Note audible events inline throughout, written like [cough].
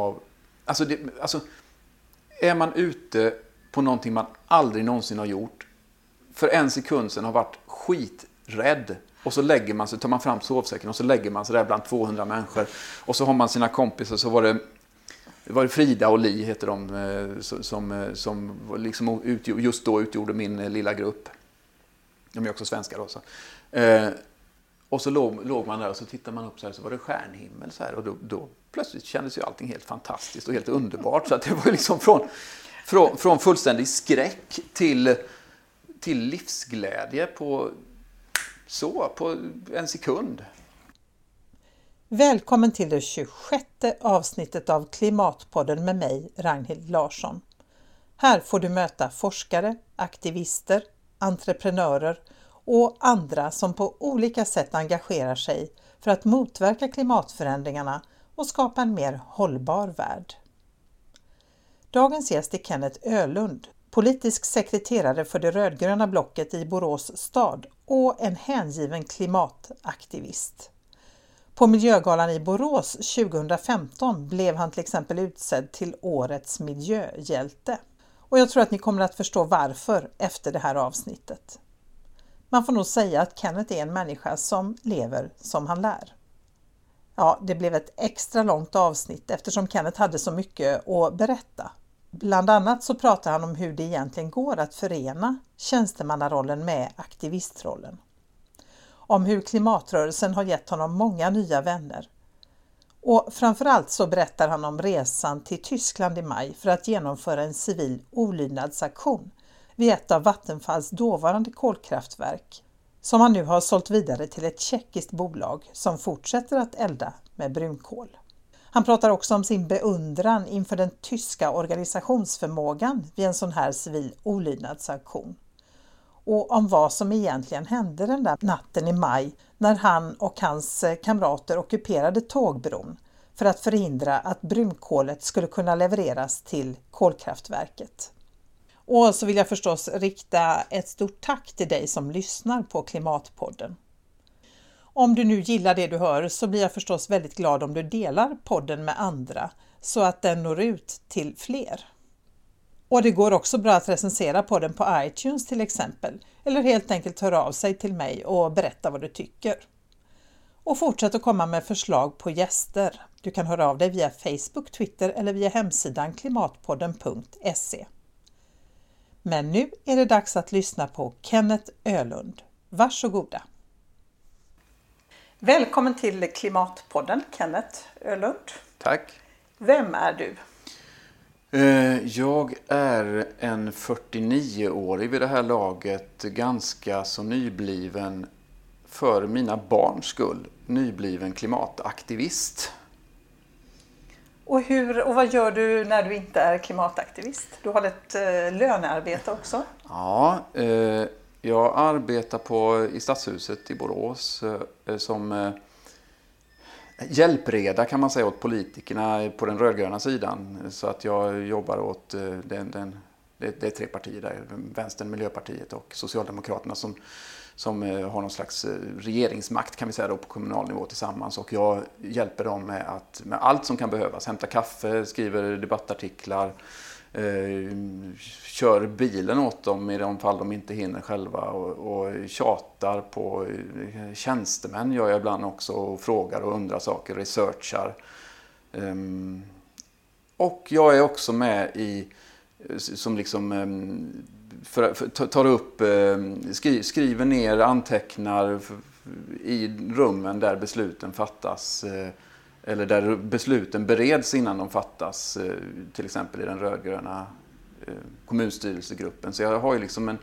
av... Alltså, det, alltså, är man ute på någonting man aldrig någonsin har gjort, för en sekund sedan har varit skiträdd, och så lägger man sig, tar man fram sovsäcken och så lägger man sig där bland 200 människor. Och så har man sina kompisar, så var det, var det Frida och Li, heter de, eh, som, som eh, liksom just då utgjorde min eh, lilla grupp. De är också svenskar då. Så. Eh, och så låg, låg, man där och så tittade man upp så här så var det stjärnhimmel så här och då, då plötsligt kändes ju allting helt fantastiskt och helt underbart. Så att det var liksom från, från, från fullständig skräck till, till livsglädje på så, på en sekund. Välkommen till det 26 avsnittet av Klimatpodden med mig, Ragnhild Larsson. Här får du möta forskare, aktivister, entreprenörer och andra som på olika sätt engagerar sig för att motverka klimatförändringarna och skapa en mer hållbar värld. Dagens gäst är Kenneth Ölund, politisk sekreterare för det rödgröna blocket i Borås stad och en hängiven klimataktivist. På Miljögalan i Borås 2015 blev han till exempel utsedd till Årets miljöhjälte. Och jag tror att ni kommer att förstå varför efter det här avsnittet. Man får nog säga att Kenneth är en människa som lever som han lär. Ja, det blev ett extra långt avsnitt eftersom Kenneth hade så mycket att berätta. Bland annat så pratar han om hur det egentligen går att förena tjänstemannarollen med aktivistrollen. Om hur klimatrörelsen har gett honom många nya vänner. Och framförallt så berättar han om resan till Tyskland i maj för att genomföra en civil olydnadsaktion vid ett av Vattenfalls dåvarande kolkraftverk som han nu har sålt vidare till ett tjeckiskt bolag som fortsätter att elda med brunkol. Han pratar också om sin beundran inför den tyska organisationsförmågan vid en sån här civil olydnadsaktion. Och om vad som egentligen hände den där natten i maj när han och hans eh, kamrater ockuperade tågbron för att förhindra att brunkolet skulle kunna levereras till kolkraftverket. Och så vill jag förstås rikta ett stort tack till dig som lyssnar på Klimatpodden. Om du nu gillar det du hör så blir jag förstås väldigt glad om du delar podden med andra så att den når ut till fler. Och det går också bra att recensera podden på iTunes till exempel eller helt enkelt höra av sig till mig och berätta vad du tycker. Och fortsätt att komma med förslag på gäster. Du kan höra av dig via Facebook, Twitter eller via hemsidan klimatpodden.se. Men nu är det dags att lyssna på Kenneth Ölund. Varsågoda! Välkommen till Klimatpodden Kenneth Ölund. Tack. Vem är du? Eh, jag är en 49-årig vid det här laget, ganska så nybliven, för mina barns skull, nybliven klimataktivist. Och, hur, och vad gör du när du inte är klimataktivist? Du har ett eh, lönearbete också. Ja, eh, jag arbetar på, i Stadshuset i Borås eh, eh, som eh, hjälpreda kan man säga åt politikerna på den rödgröna sidan. Så att jag jobbar åt eh, den, den det, det, är tre partier där, Vänstern, Miljöpartiet och Socialdemokraterna som, som eh, har någon slags eh, regeringsmakt kan vi säga då, på kommunal nivå tillsammans. Och jag hjälper dem med, att, med allt som kan behövas. Hämta kaffe, skriver debattartiklar, eh, kör bilen åt dem i de fall de inte hinner själva och, och tjatar på eh, tjänstemän gör jag ibland också och frågar och undrar saker, researchar. Um, och jag är också med i, som liksom um, för, för, tar upp, eh, skri, skriver ner, antecknar i rummen där besluten fattas. Eh, eller där besluten bereds innan de fattas, eh, till exempel i den rödgröna Eh, kommunstyrelsegruppen. Så jag har ju liksom en,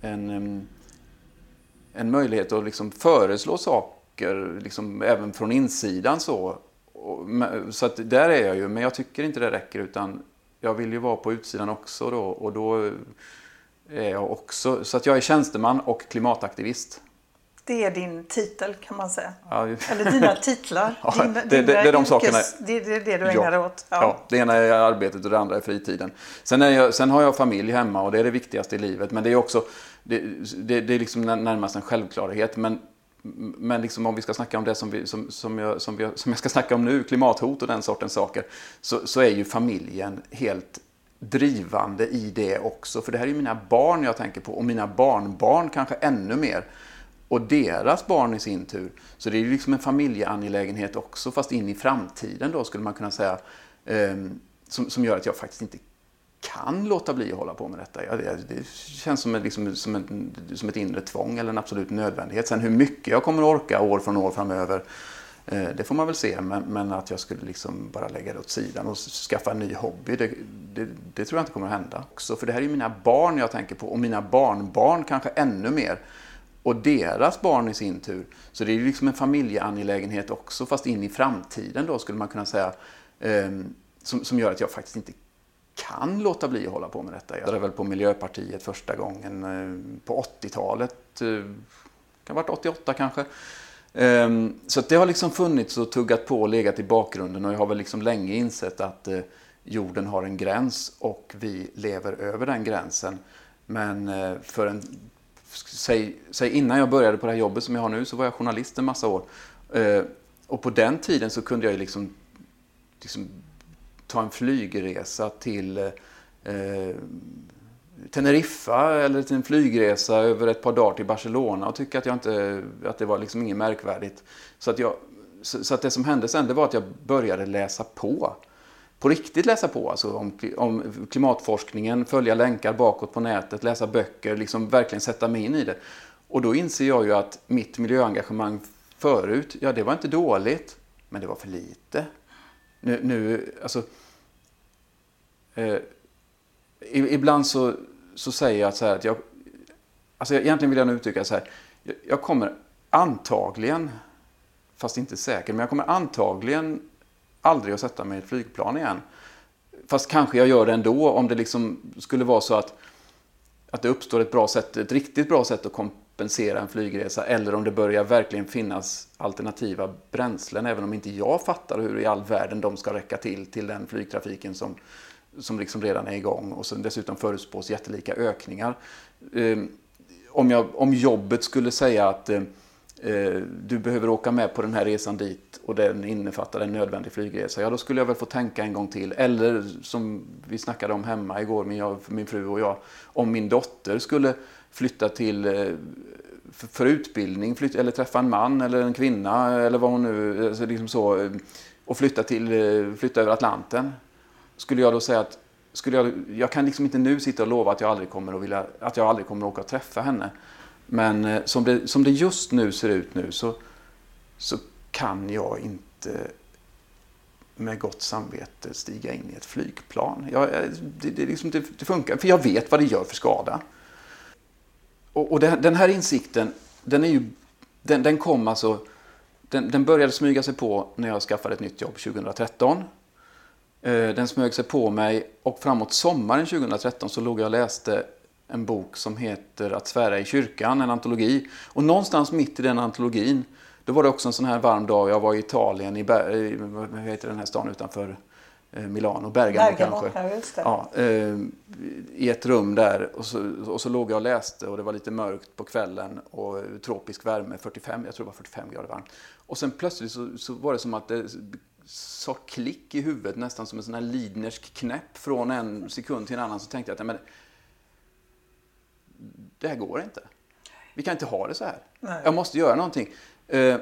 en, en möjlighet att liksom föreslå saker liksom även från insidan. Så, så att där är jag ju, men jag tycker inte det räcker utan jag vill ju vara på utsidan också då och då är jag också, så att jag är tjänsteman och klimataktivist. Det är din titel kan man säga. Ja. Eller dina titlar. [laughs] Ja, din, det, det, det, är de yrkes, sakerna. Det, är det du ägnar dig åt. Ja. ja. det ena är arbetet och det andra är fritiden. Sen, är jag, sen har jag familj hemma och det är det viktigaste i livet. Men det är också det, det, det är liksom närmast en självklarhet. Men men liksom om vi ska snacka om det som, vi, som, som, jag, som, vi, som jag ska snacka om nu, klimathot och den sortens saker, så, så är ju familjen helt drivande i det också. För det här är ju mina barn jag tänker på och mina barnbarn kanske ännu mer. Och deras barn i sin tur. Så det är ju liksom en familjeangelägenhet också, fast in i framtiden då skulle man kunna säga. Ehm, som, som gör att jag faktiskt inte kan låta bli att hålla på med detta. Ja, det, det, känns som, en, liksom, som, en, som ett inre tvång eller en absolut nödvändighet. Sen hur mycket jag kommer att orka år från år framöver, eh, det får man väl se. Men, men, att jag skulle liksom bara lägga det åt sidan och skaffa en ny hobby, det, det, det, tror jag inte kommer att hända. Också, för det här är ju mina barn jag tänker på och mina barnbarn kanske ännu mer. Och deras barn i sin tur. Så det är ju liksom en familjeangelägenhet också, fast in i framtiden då skulle man kunna säga. Eh, som, som gör att jag faktiskt inte kan låta bli att hålla på med detta. Jag var väl på Miljöpartiet första gången eh, på 80-talet. Eh, kan ha varit 88 kanske. Ehm, så det har liksom funnits och tuggat på och legat i bakgrunden och jag har väl liksom länge insett att eh, jorden har en gräns och vi lever över den gränsen. Men för en, säg, säg innan jag började på det här jobbet som jag har nu så var jag journalist en massa år. Och på den tiden så kunde jag liksom, liksom ta en flygresa till eh, Teneriffa eller till en flygresa över ett par dagar till Barcelona och tycka att, jag inte, att det var liksom inget märkvärdigt. Så, att jag, så, så, att det som hände sen det var att jag började läsa på. På riktigt läsa på alltså om, om klimatforskningen, följa länkar bakåt på nätet, läsa böcker, liksom verkligen sätta mig in i det. Och då inser jag ju att mitt miljöengagemang förut, ja det var inte dåligt, men det var för lite. Nu, nu alltså, eh, ibland så, så säger jag så här att jag, alltså egentligen vill jag nog uttrycka så här, jag, jag kommer antagligen, fast inte säker, men jag kommer antagligen aldrig att sätta mig i ett flygplan igen. Fast kanske jag gör det ändå om det liksom skulle vara så att, att det uppstår ett bra sätt, ett riktigt bra sätt att kompensera en flygresa eller om det börjar verkligen finnas alternativa bränslen även om inte jag fattar hur i all världen de ska räcka till till den flygtrafiken som, som liksom redan är igång och sen dessutom förutspås jättelika ökningar. Eh, om, jag, om jobbet skulle säga att eh, eh, du behöver åka med på den här resan dit och den innefattar en nödvändig flygresa, ja då skulle jag väl få tänka en gång till. Eller som vi snackade om hemma igår, min, jag, min fru och jag, om min dotter skulle flytta till eh, för, för utbildning, flytta, eller träffa en man eller en kvinna eller vad hon nu, alltså liksom så, eh, och flytta, till, flytta över Atlanten skulle jag då säga att skulle jag, jag kan liksom inte nu sitta och lova att jag aldrig kommer att, vilja, att, jag aldrig kommer att åka och träffa henne. Men eh, som det, som det just nu ser ut nu så, så kan jag inte med gott samvete stiga in i ett flygplan. Jag, eh, det, det, liksom, det, det, funkar, för jag vet vad det gör för skada. Och, och den, den här insikten, den, är ju, den, den kom alltså, den, den började smyga sig på när jag skaffade ett nytt jobb 2013. Eh, den smög sig på mig och framåt sommaren 2013 så låg jag och läste en bok som heter Att svära i kyrkan, en antologi. Och någonstans mitt i den antologin, då var det också en sån här varm dag. Jag var i Italien, i, vad heter den här stan utanför eh, Milano, Bergamo, Bergamo kanske. Ja, eh, I ett rum där och så, och så låg jag och läste och det var lite mörkt på kvällen och tropisk värme, 45, jag tror det var 45 grader varmt. Och sen plötsligt så, så var det som att det sa klick i huvudet, nästan som en sån här Lidnersk knäpp från en sekund till en annan. Så tänkte jag att men, det här går inte. Vi kan inte ha det så här. Nej. Jag måste göra någonting. Eh,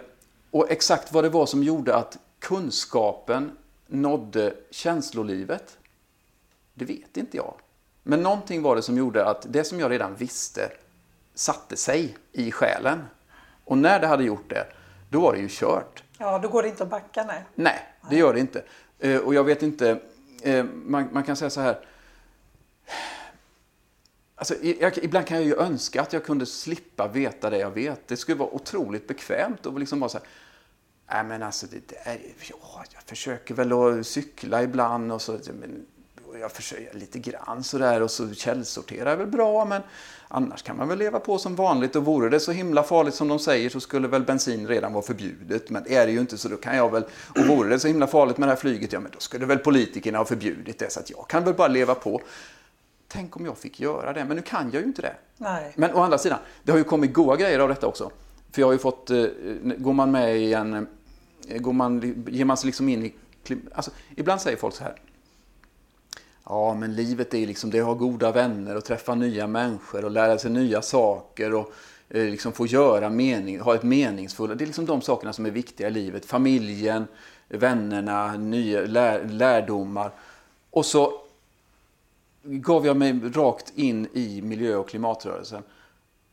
och exakt vad det var som gjorde att kunskapen nådde känslolivet, det vet inte jag. Men någonting var det som gjorde att det som jag redan visste satte sig i själen. Och när det hade gjort det, då var det ju kört. Ja, då går det inte att backa, nej. Nej, det gör det inte. Eh, och jag vet inte, eh, man, man kan säga så här. Alltså, jag, ibland kan jag ju önska att jag kunde slippa veta det jag vet. Det skulle vara otroligt bekvämt att liksom vara så här. Nej men alltså, det, det är, ja, jag försöker väl att cykla ibland och så. Men, jag försöker lite grann sådär och så källsorterar är väl bra men annars kan man väl leva på som vanligt och vore det så himla farligt som de säger så skulle väl bensin redan vara förbjudet men är det ju inte så då kan jag väl och vore det så himla farligt med det här flyget ja men då skulle väl politikerna ha förbjudit det så att jag kan väl bara leva på. Tänk om jag fick göra det men nu kan jag ju inte det. Nej. Men å andra sidan, det har ju kommit goda grejer av detta också. För jag har ju fått, eh, går man med i en, går man, ger man sig liksom in i, alltså, ibland säger folk så här. Ja, men livet är liksom det att ha goda vänner och träffa nya människor och lära sig nya saker och eh, liksom få göra mening, ha ett meningsfullt, det är liksom de sakerna som är viktiga i livet. Familjen, vännerna, nya lär, lärdomar. Och så gav jag mig rakt in i miljö och klimatrörelsen.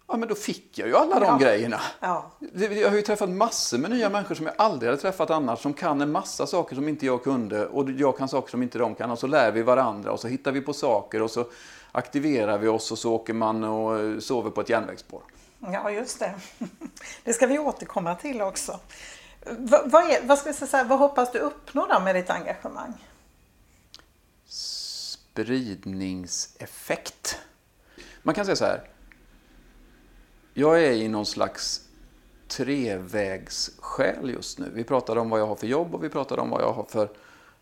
Ja, men då fick jag ju alla de ja. grejerna. Ja. Jag har ju träffat massor med nya människor som jag aldrig hade träffat annars, som kan en massa saker som inte jag kunde och jag kan saker som inte de kan. Och så lär vi varandra och så hittar vi på saker och så aktiverar vi oss och så åker man och sover på ett järnvägsspår. Ja, just det. [laughs] Det ska vi återkomma till också. Vad, vad, är, vad, ska jag säga, vad hoppas du uppnå då med ditt engagemang? Spridningseffekt. Man kan säga så här. Jag är i någon slags trevägsskäl just nu. Vi pratar om vad jag har för jobb och vi pratar om vad jag har för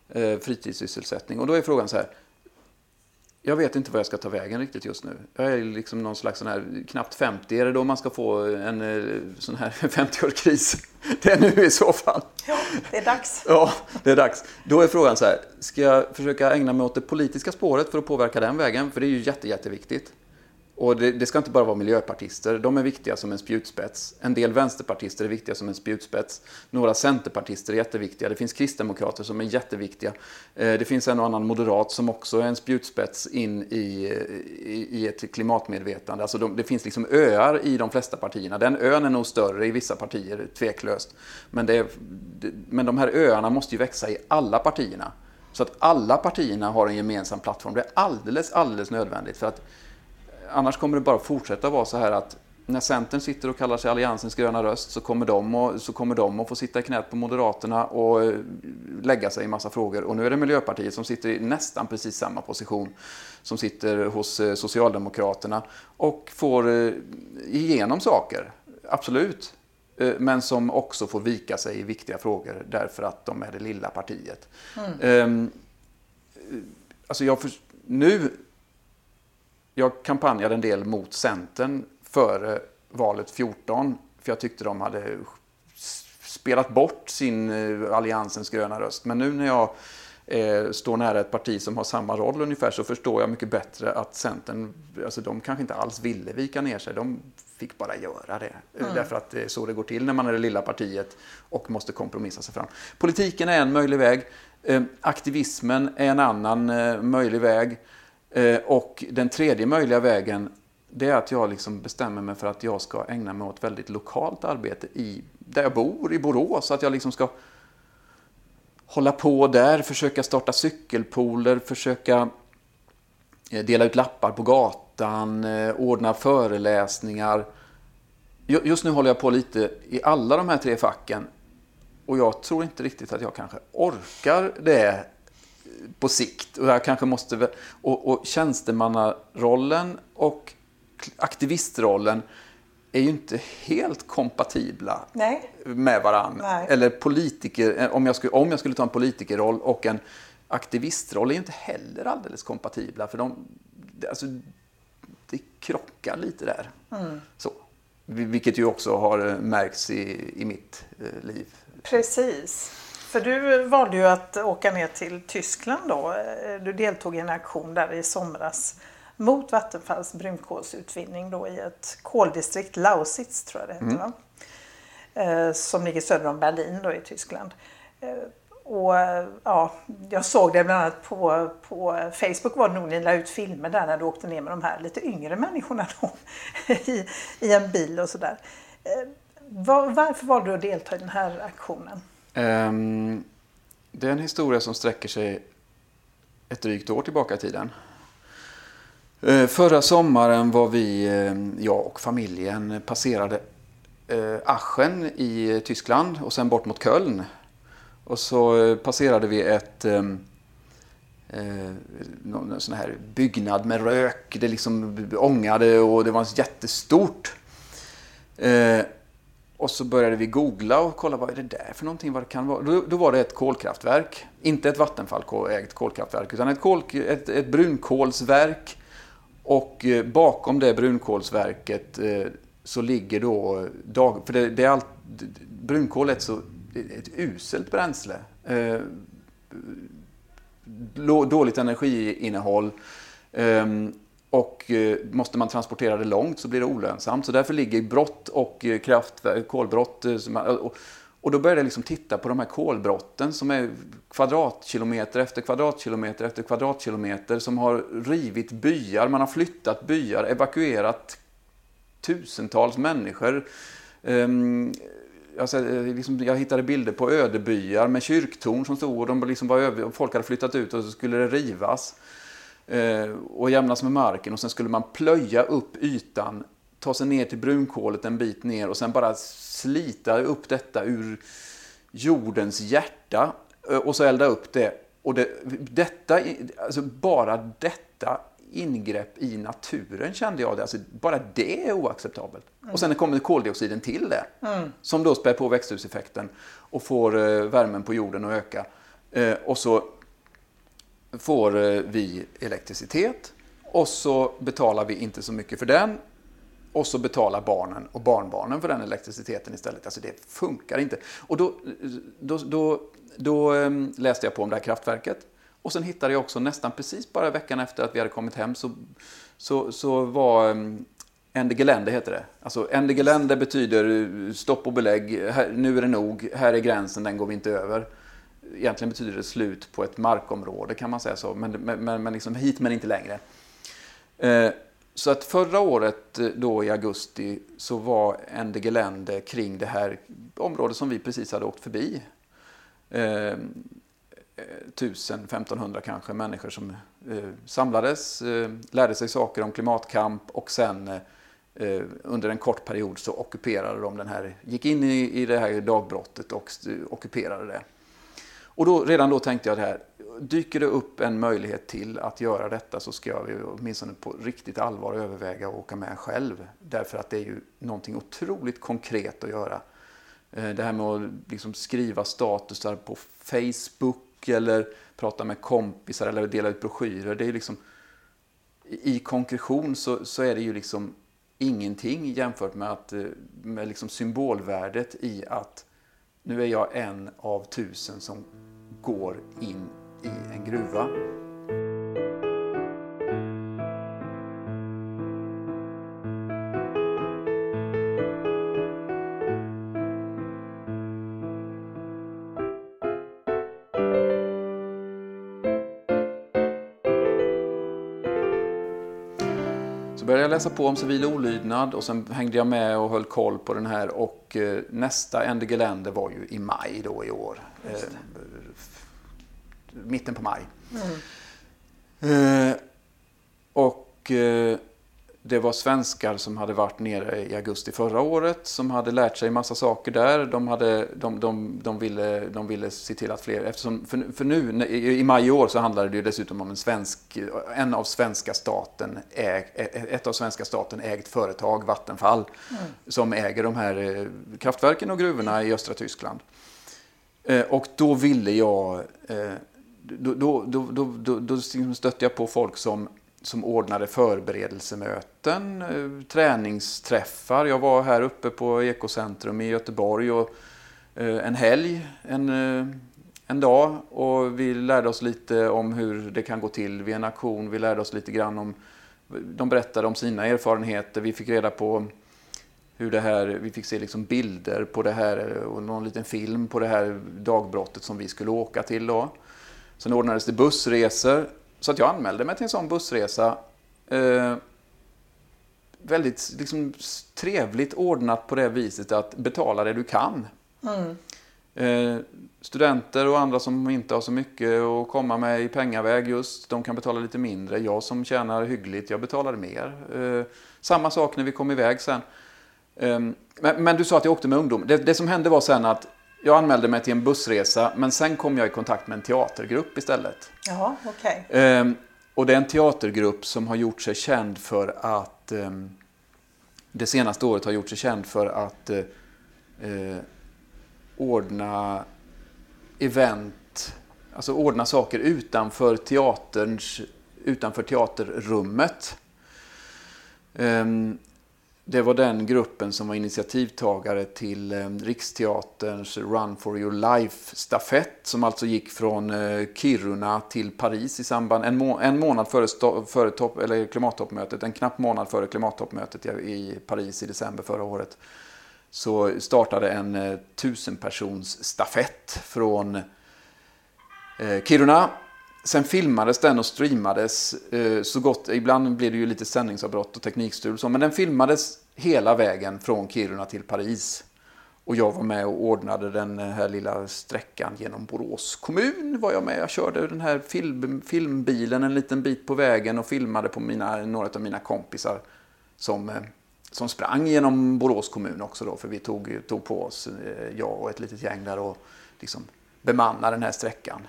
eh, fritidssysselsättning. Och då är frågan så här. Jag vet inte vad jag ska ta vägen riktigt just nu. Jag är liksom någon slags sån här, knappt 50. Är det då man ska få en eh, sån här [laughs] 50-årskris? [laughs] Det är nu i så fall. Ja, det är dags. [laughs] Ja, det är dags. Då är frågan så här, ska jag försöka ägna mig åt det politiska spåret för att påverka den vägen? För det är ju jätte, jätteviktigt. Och det, det, ska inte bara vara miljöpartister, de är viktiga som en spjutspets. En del vänsterpartister är viktiga som en spjutspets. Några centerpartister är jätteviktiga. Det finns kristdemokrater som är jätteviktiga. Eh, det finns en och annan moderat som också är en spjutspets in i, i, i ett klimatmedvetande. Alltså de, det finns liksom öar i de flesta partierna. Den ön är nog större i vissa partier, tveklöst. Men, det är, men de här öarna måste ju växa i alla partierna. Så att alla partierna har en gemensam plattform. Det är alldeles, alldeles nödvändigt. för att annars kommer det bara fortsätta vara så här att när Centern sitter och kallar sig Alliansens gröna röst så kommer de, och, så kommer de att få sitta i knät på Moderaterna och eh, lägga sig i massa frågor. Och nu är det Miljöpartiet som sitter i nästan precis samma position som sitter hos eh, Socialdemokraterna och får eh, igenom saker, absolut. Men som också får vika sig i viktiga frågor därför att de är det lilla partiet. Mm. Ehm, alltså jag för, nu jag kampanjade en del mot Centern före valet 14. För jag tyckte de hade spelat bort sin eh, Alliansens gröna röst. Men nu när jag eh, står nära ett parti som har samma roll ungefär så förstår jag mycket bättre att Centern, alltså de kanske inte alls ville vika ner sig. De fick bara göra det. Mm. Därför att det är så det går till när man är det lilla partiet och måste kompromissa sig fram. Politiken är en möjlig väg. Eh, aktivismen är en annan eh, möjlig väg. Eh, och den tredje möjliga vägen det är att jag liksom bestämmer mig för att jag ska ägna mig åt väldigt lokalt arbete i, där jag bor, i Borås. Att jag liksom ska hålla på där, försöka starta cykelpooler, försöka eh, dela ut lappar på gatan, eh, ordna föreläsningar. Just nu håller jag på lite i alla de här tre facken och jag tror inte riktigt att jag kanske orkar det på sikt. Och, jag kanske måste, och, och tjänstemannarollen och aktivistrollen är ju inte helt kompatibla Nej. med varandra. Eller politiker, om jag, skulle, om jag skulle ta en politikerroll och en aktivistroll är inte heller alldeles kompatibla. För de, alltså, det krockar lite där. Mm. Så. Vilket ju också har märkts i, i mitt eh, liv. Precis. För du valde ju att åka ner till Tyskland då. Du deltog i en aktion där i somras mot Vattenfalls brunkolsutvinning då i ett koldistrikt, Lausitz tror jag det heter, mm. Eh, som ligger söder om Berlin då i Tyskland. Eh, och ja, jag såg det bland annat på, på Facebook var det nog ni la ut filmer där när du åkte ner med de här lite yngre människorna då [laughs] i, i en bil och sådär. Eh, var, varför valde du att delta i den här aktionen? Um, det är en historia som sträcker sig ett drygt år tillbaka i tiden. Uh, förra sommaren var vi, uh, jag och familjen, passerade uh, i Tyskland och sen bort mot Köln. Och så passerade vi ett ehm, um, någon sån här byggnad med rök. Det liksom ångade och det var jättestort. Och så började vi googla och kolla vad är det där för någonting, vad det kan vara. Då, då var det ett kolkraftverk, inte ett Vattenfall-ägt kolkraftverk, utan ett, kol, ett, ett brunkolsverk. Och eh, bakom det brunkolsverket eh, så ligger då eh, dag, för det, det är allt, brunkol är ett, så, ett uselt bränsle. Eh, dåligt energiinnehåll. Eh, och eh, måste man transportera det långt så blir det olönsamt. Så därför ligger brott och eh, kraftverk, eh, kolbrott. Och, då började jag liksom titta på de här kolbrotten som är kvadratkilometer efter kvadratkilometer efter kvadratkilometer som har rivit byar, man har flyttat byar, evakuerat tusentals människor. Ehm, alltså, liksom, jag hittade bilder på ödebyar med kyrktorn som stod och de liksom var över, folk hade flyttat ut och så skulle det rivas och jämnas med marken och sen skulle man plöja upp ytan, ta sig ner till brunkolet en bit ner och sen bara slita upp detta ur jordens hjärta uh, och så elda upp det. Och det, detta, alltså bara detta ingrepp i naturen kände jag det. Alltså, bara det är oacceptabelt. Mm. Och sen kommer koldioxiden till det. Mm. Som då spär på växthuseffekten och får eh, värmen på jorden att öka. Eh, och så får eh, vi elektricitet och så betalar vi inte så mycket för den. Och så betalar barnen och barnbarnen för den elektriciteten istället. Alltså det funkar inte. Och då, då, då, då ehm, läste jag på om det här kraftverket. Och sen hittade jag också nästan precis bara veckan efter att vi hade kommit hem så, så, så var ehm, Ende Gelände heter det. Alltså Ende Gelände betyder eh, stopp och belägg, här, nu är det nog, här är gränsen, den går vi inte över. Egentligen betyder det slut på ett markområde kan man säga så, men, men, men liksom hit men inte längre. Eh, så att förra året eh, då i augusti så var Ende Gelände kring det här området som vi precis hade åkt förbi. Eh, 1000-1500 kanske människor som eh, samlades, eh, lärde sig saker om klimatkamp och sen eh, eh, under en kort period så ockuperade de den här, gick in i, i det här dagbrottet och ockuperade det. Och då, redan då tänkte jag det här, dyker det upp en möjlighet till att göra detta så ska jag åtminstone på riktigt allvar överväga att åka med själv. Därför att det är ju någonting otroligt konkret att göra. Eh, det här med att liksom skriva statusar på Facebook eller prata med kompisar eller dela ut broschyrer. Det är liksom, I konkretion så, så är det ju liksom ingenting jämfört med, att, eh, med liksom symbolvärdet i att nu är jag en av tusen som går in i en gruva. började jag läsa på om civil olydnad och sen hängde jag med och höll koll på den här och eh, nästa Ende Gelände var ju i maj då i år. Mitten på maj. Mm. Eh, och eh, det var svenskar som hade varit nere i augusti förra året som hade lärt sig massa saker där. De, hade, de, de, de, ville, de ville se till att fler, eftersom för, för nu i maj i år så handlade det ju dessutom om en svensk, en av svenska staten äg, ett av svenska staten ägt företag, Vattenfall, mm. som äger de här eh, kraftverken och gruvorna i östra Tyskland. Eh, och då ville jag, eh, då, då, då, då, då, liksom stötte jag på folk som som ordnade förberedelsemöten, eh, träningsträffar. Jag var här uppe på Ekocentrum i Göteborg och eh, en helg, en, eh, en dag och vi lärde oss lite om hur det kan gå till vid en aktion. Vi lärde oss lite grann om, de berättade om sina erfarenheter. Vi fick reda på hur det här, vi fick se liksom bilder på det här och någon liten film på det här dagbrottet som vi skulle åka till då. Sen ordnades det bussresor så att jag anmälde mig till en sån bussresa. Eh, väldigt liksom, trevligt ordnat på det viset att betala det du kan. Mm. Eh, studenter och andra som inte har så mycket att komma med i pengaväg just, de kan betala lite mindre. Jag som tjänar hyggligt, jag betalade mer. Eh, samma sak när vi kom iväg sen. Eh, men, men, du sa att jag åkte med ungdom. Det, det som hände var sen att jag anmälde mig till en bussresa men sen kom jag i kontakt med en teatergrupp istället. Jaha, okej. Okay. Ehm, och det är en teatergrupp som har gjort sig känd för att ehm, det senaste året har gjort sig känd för att eh, eh, ordna event, alltså ordna saker utanför teaterns, utanför teaterrummet. Um, det var den gruppen som var initiativtagare till eh, Riksteaterns Run for your life-stafett som alltså gick från eh, Kiruna till Paris i samband, en, må, en månad före, före topp, eller klimattoppmötet, en knapp månad före klimattoppmötet i, Paris i december förra året. Så startade en eh, tusenpersons stafett från Kiruna Sen filmades den och streamades eh, så gott. Ibland blir det ju lite sändningsavbrott och teknikstrul. Men den filmades hela vägen från Kiruna till Paris. Och jag var med och ordnade den eh, här lilla sträckan genom Borås kommun. Var jag med. Jag körde den här film, filmbilen en liten bit på vägen och filmade på mina, några av mina kompisar som, eh, som sprang genom Borås kommun också. Då, för vi tog, tog på oss, eh, jag och ett litet gäng där och liksom bemannade den här sträckan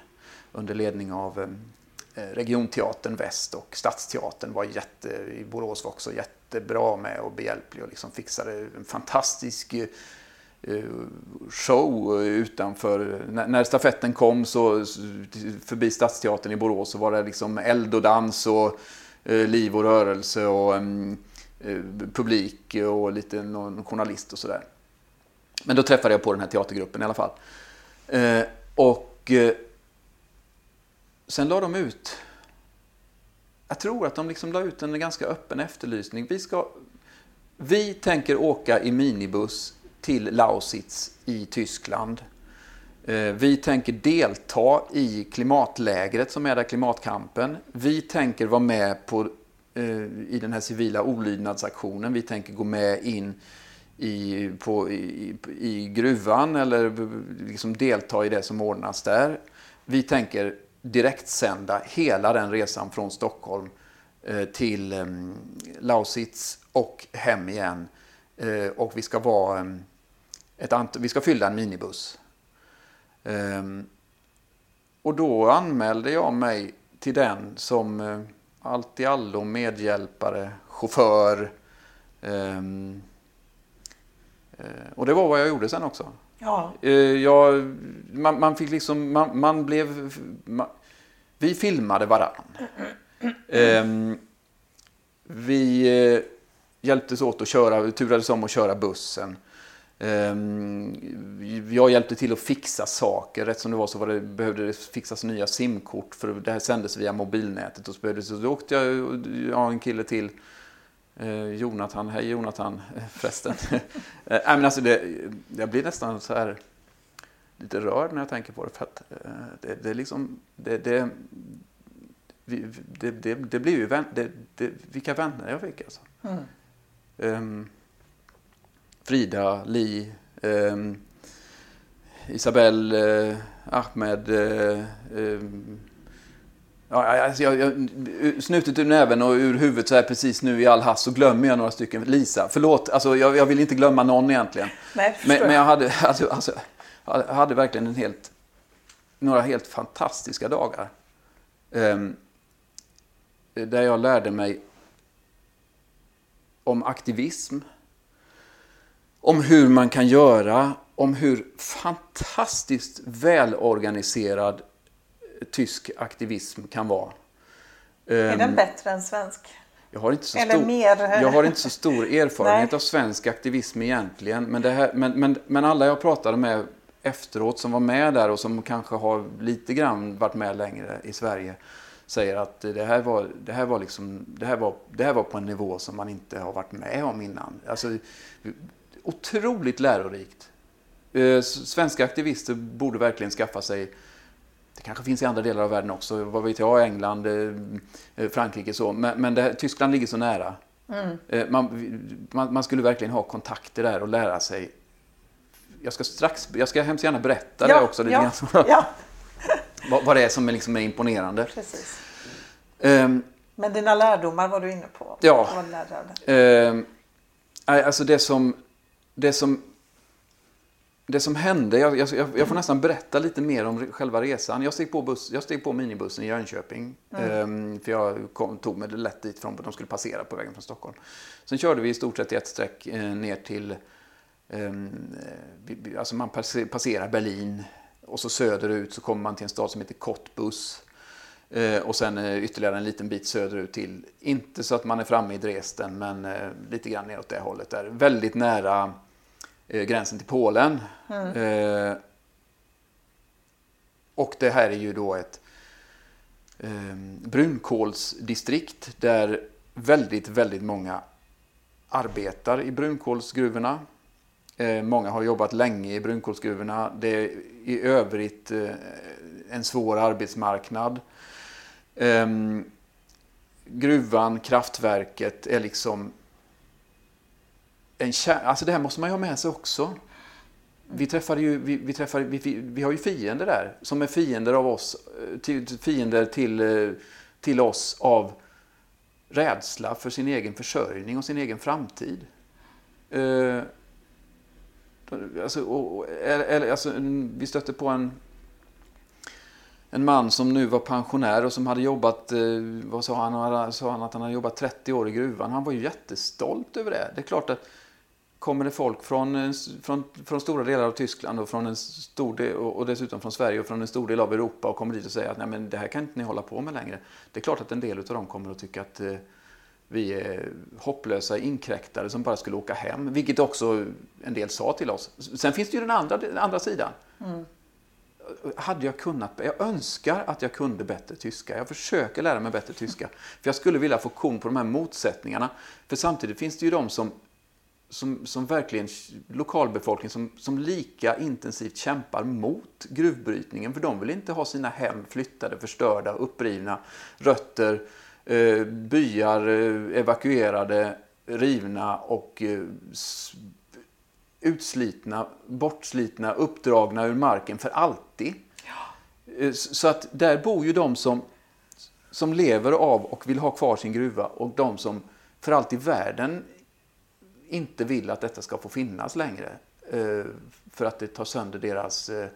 under ledning av eh, eh, regionteatern Väst och Stadsteatern var jätte, i Borås var också jättebra med och behjälplig och liksom fixade en fantastisk eh, show utanför. När stafetten kom så förbi Stadsteatern i Borås så var det liksom eld och dans och liv och rörelse och mm, publik och lite någon journalist och sådär. Men då träffade jag på den här teatergruppen i alla fall. Och Sen la de ut, jag tror att de liksom la ut en ganska öppen efterlysning. Vi, ska, vi tänker åka i minibuss till Lausitz i Tyskland. Eh, vi tänker delta i klimatlägret som är där, klimatkampen. Vi tänker vara med på, eh, i den här civila olydnadsaktionen. Vi tänker gå med in i, på, i, i gruvan eller liksom delta i det som ordnas där. Vi tänker direktsända hela den resan från Stockholm eh, till ehm, Lausitz och hem igen. Eh, och vi ska, vara ehm, ett vi ska fylla en minibuss. Ehm, och då anmälde jag mig till den som eh, allt i allo medhjälpare, chaufför. Och det var vad jag gjorde sen också. Ja. Eh, man, man, fick liksom, man, man blev... Man, vi filmade varann. Um, vi uh, hjälptes åt att köra, turades om att köra bussen. Um, jag hjälpte till att fixa saker. Rätt som det var så var det, behövde det fixas nya simkort för det här sändes via mobilnätet. Och så, behövde, så då åkte jag, jag en kille till Eh, Jonathan, hej Jonathan eh, förresten. [laughs] eh, men alltså det, jag blir nästan så här lite rörd när jag tänker på det. För att eh, det, det, liksom, det, det, det, det, det blir ju vän, det, det, vilka vänner jag fick alltså. Mm. Um, Frida, Li, um, Isabelle, uh, Ahmed, uh, um, Ja, alltså jag, jag, snutet ur näven och ur huvudet så här precis nu i all hast så glömmer jag några stycken. Lisa, förlåt, alltså jag, jag vill inte glömma någon egentligen. Nej, men, men jag hade, alltså, alltså, jag hade verkligen en helt, några helt fantastiska dagar. Um, där jag lärde mig om aktivism, om hur man kan göra, om hur fantastiskt välorganiserad tysk aktivism kan vara. Är den ehm, bättre än svensk? Jag har inte så, Eller stor, mer. jag har inte så stor [laughs] erfarenhet av svensk aktivism egentligen. Men, det här, men, men, men alla jag pratade med efteråt som var med där och som kanske har lite grann varit med längre i Sverige säger att det här var, det här var, liksom, det här var, det här var på en nivå som man inte har varit med om innan. Alltså, otroligt lärorikt. Eh, svenska aktivister borde verkligen skaffa sig det kanske finns i andra delar av världen också, vad vet jag, England, eh, eh, Frankrike så. Men, men det, Tyskland ligger så nära. Mm. Eh, man, man, man, skulle verkligen ha kontakter där och lära sig. Jag ska strax, jag ska hemskt gärna berätta ja, det också lite ja, grann. [laughs] Ja. vad, vad det är som är, liksom är imponerande. Precis. Um, men dina lärdomar var du inne på. Ja. Um, alltså det som, det som det som hände, jag, jag, jag, får nästan berätta lite mer om själva resan. Jag steg på, buss, jag steg på minibussen i Jönköping. Mm. Um, för jag kom, tog mig lätt dit från, de skulle passera på vägen från Stockholm. Sen körde vi i stort sett i ett streck eh, ner till, um, alltså man passerar Berlin och så söderut så kommer man till en stad som heter Cottbus. Eh, och sen eh, ytterligare en liten bit söderut till, inte så att man är framme i Dresden, men eh, lite grann neråt det hållet där. Väldigt nära eh, gränsen till Polen. Mm. och det här är ju då ett brunkolsdistrikt där väldigt, väldigt många arbetar i brunkolsgruvorna. Eh, många har jobbat länge i brunkolsgruvorna. Det är i övrigt eh, en svår arbetsmarknad. Eh, gruvan, kraftverket är liksom en Alltså det här måste man ju ha med sig också. Vi, träffade ju, vi, vi, träffade, vi, vi har ju fiender där som är fiender av oss, eh, till, fiender till, eh, till oss av rädsla för sin egen försörjning och sin egen framtid. Eh, alltså, och, eller, alltså, vi stötte på en, en man som nu var pensionär och som hade jobbat, eh, vad sa han, sa han att han hade jobbat 30 år i gruvan. Han var ju jättestolt över det. Det är klart att kommer det folk från, från, från stora delar av Tyskland och, från en stor del, och dessutom från Sverige och från en stor del av Europa och kommer dit och säger att Nej, men det här kan inte ni hålla på med längre. Det är klart att en del av dem kommer att tycka att eh, vi är hopplösa inkräktare som bara skulle åka hem, vilket också en del sa till oss. Sen finns det ju den andra, den andra sidan. Mm. Hade jag kunnat, jag önskar att jag kunde bättre tyska. Jag försöker lära mig bättre tyska. För jag skulle vilja få kon på de här motsättningarna. För samtidigt finns det ju de som som, som verkligen lokalbefolkning som, som lika intensivt kämpar mot gruvbrytningen. För de vill inte ha sina hem flyttade, förstörda, upprivna, rötter, eh, byar eh, evakuerade, rivna och eh, utslitna, bortslitna, uppdragna ur marken för alltid. Ja. Så att där bor ju de som, som lever av och vill ha kvar sin gruva och de som för allt i världen inte vill att detta ska få finnas längre. Eh, för att det tar sönder deras, eh,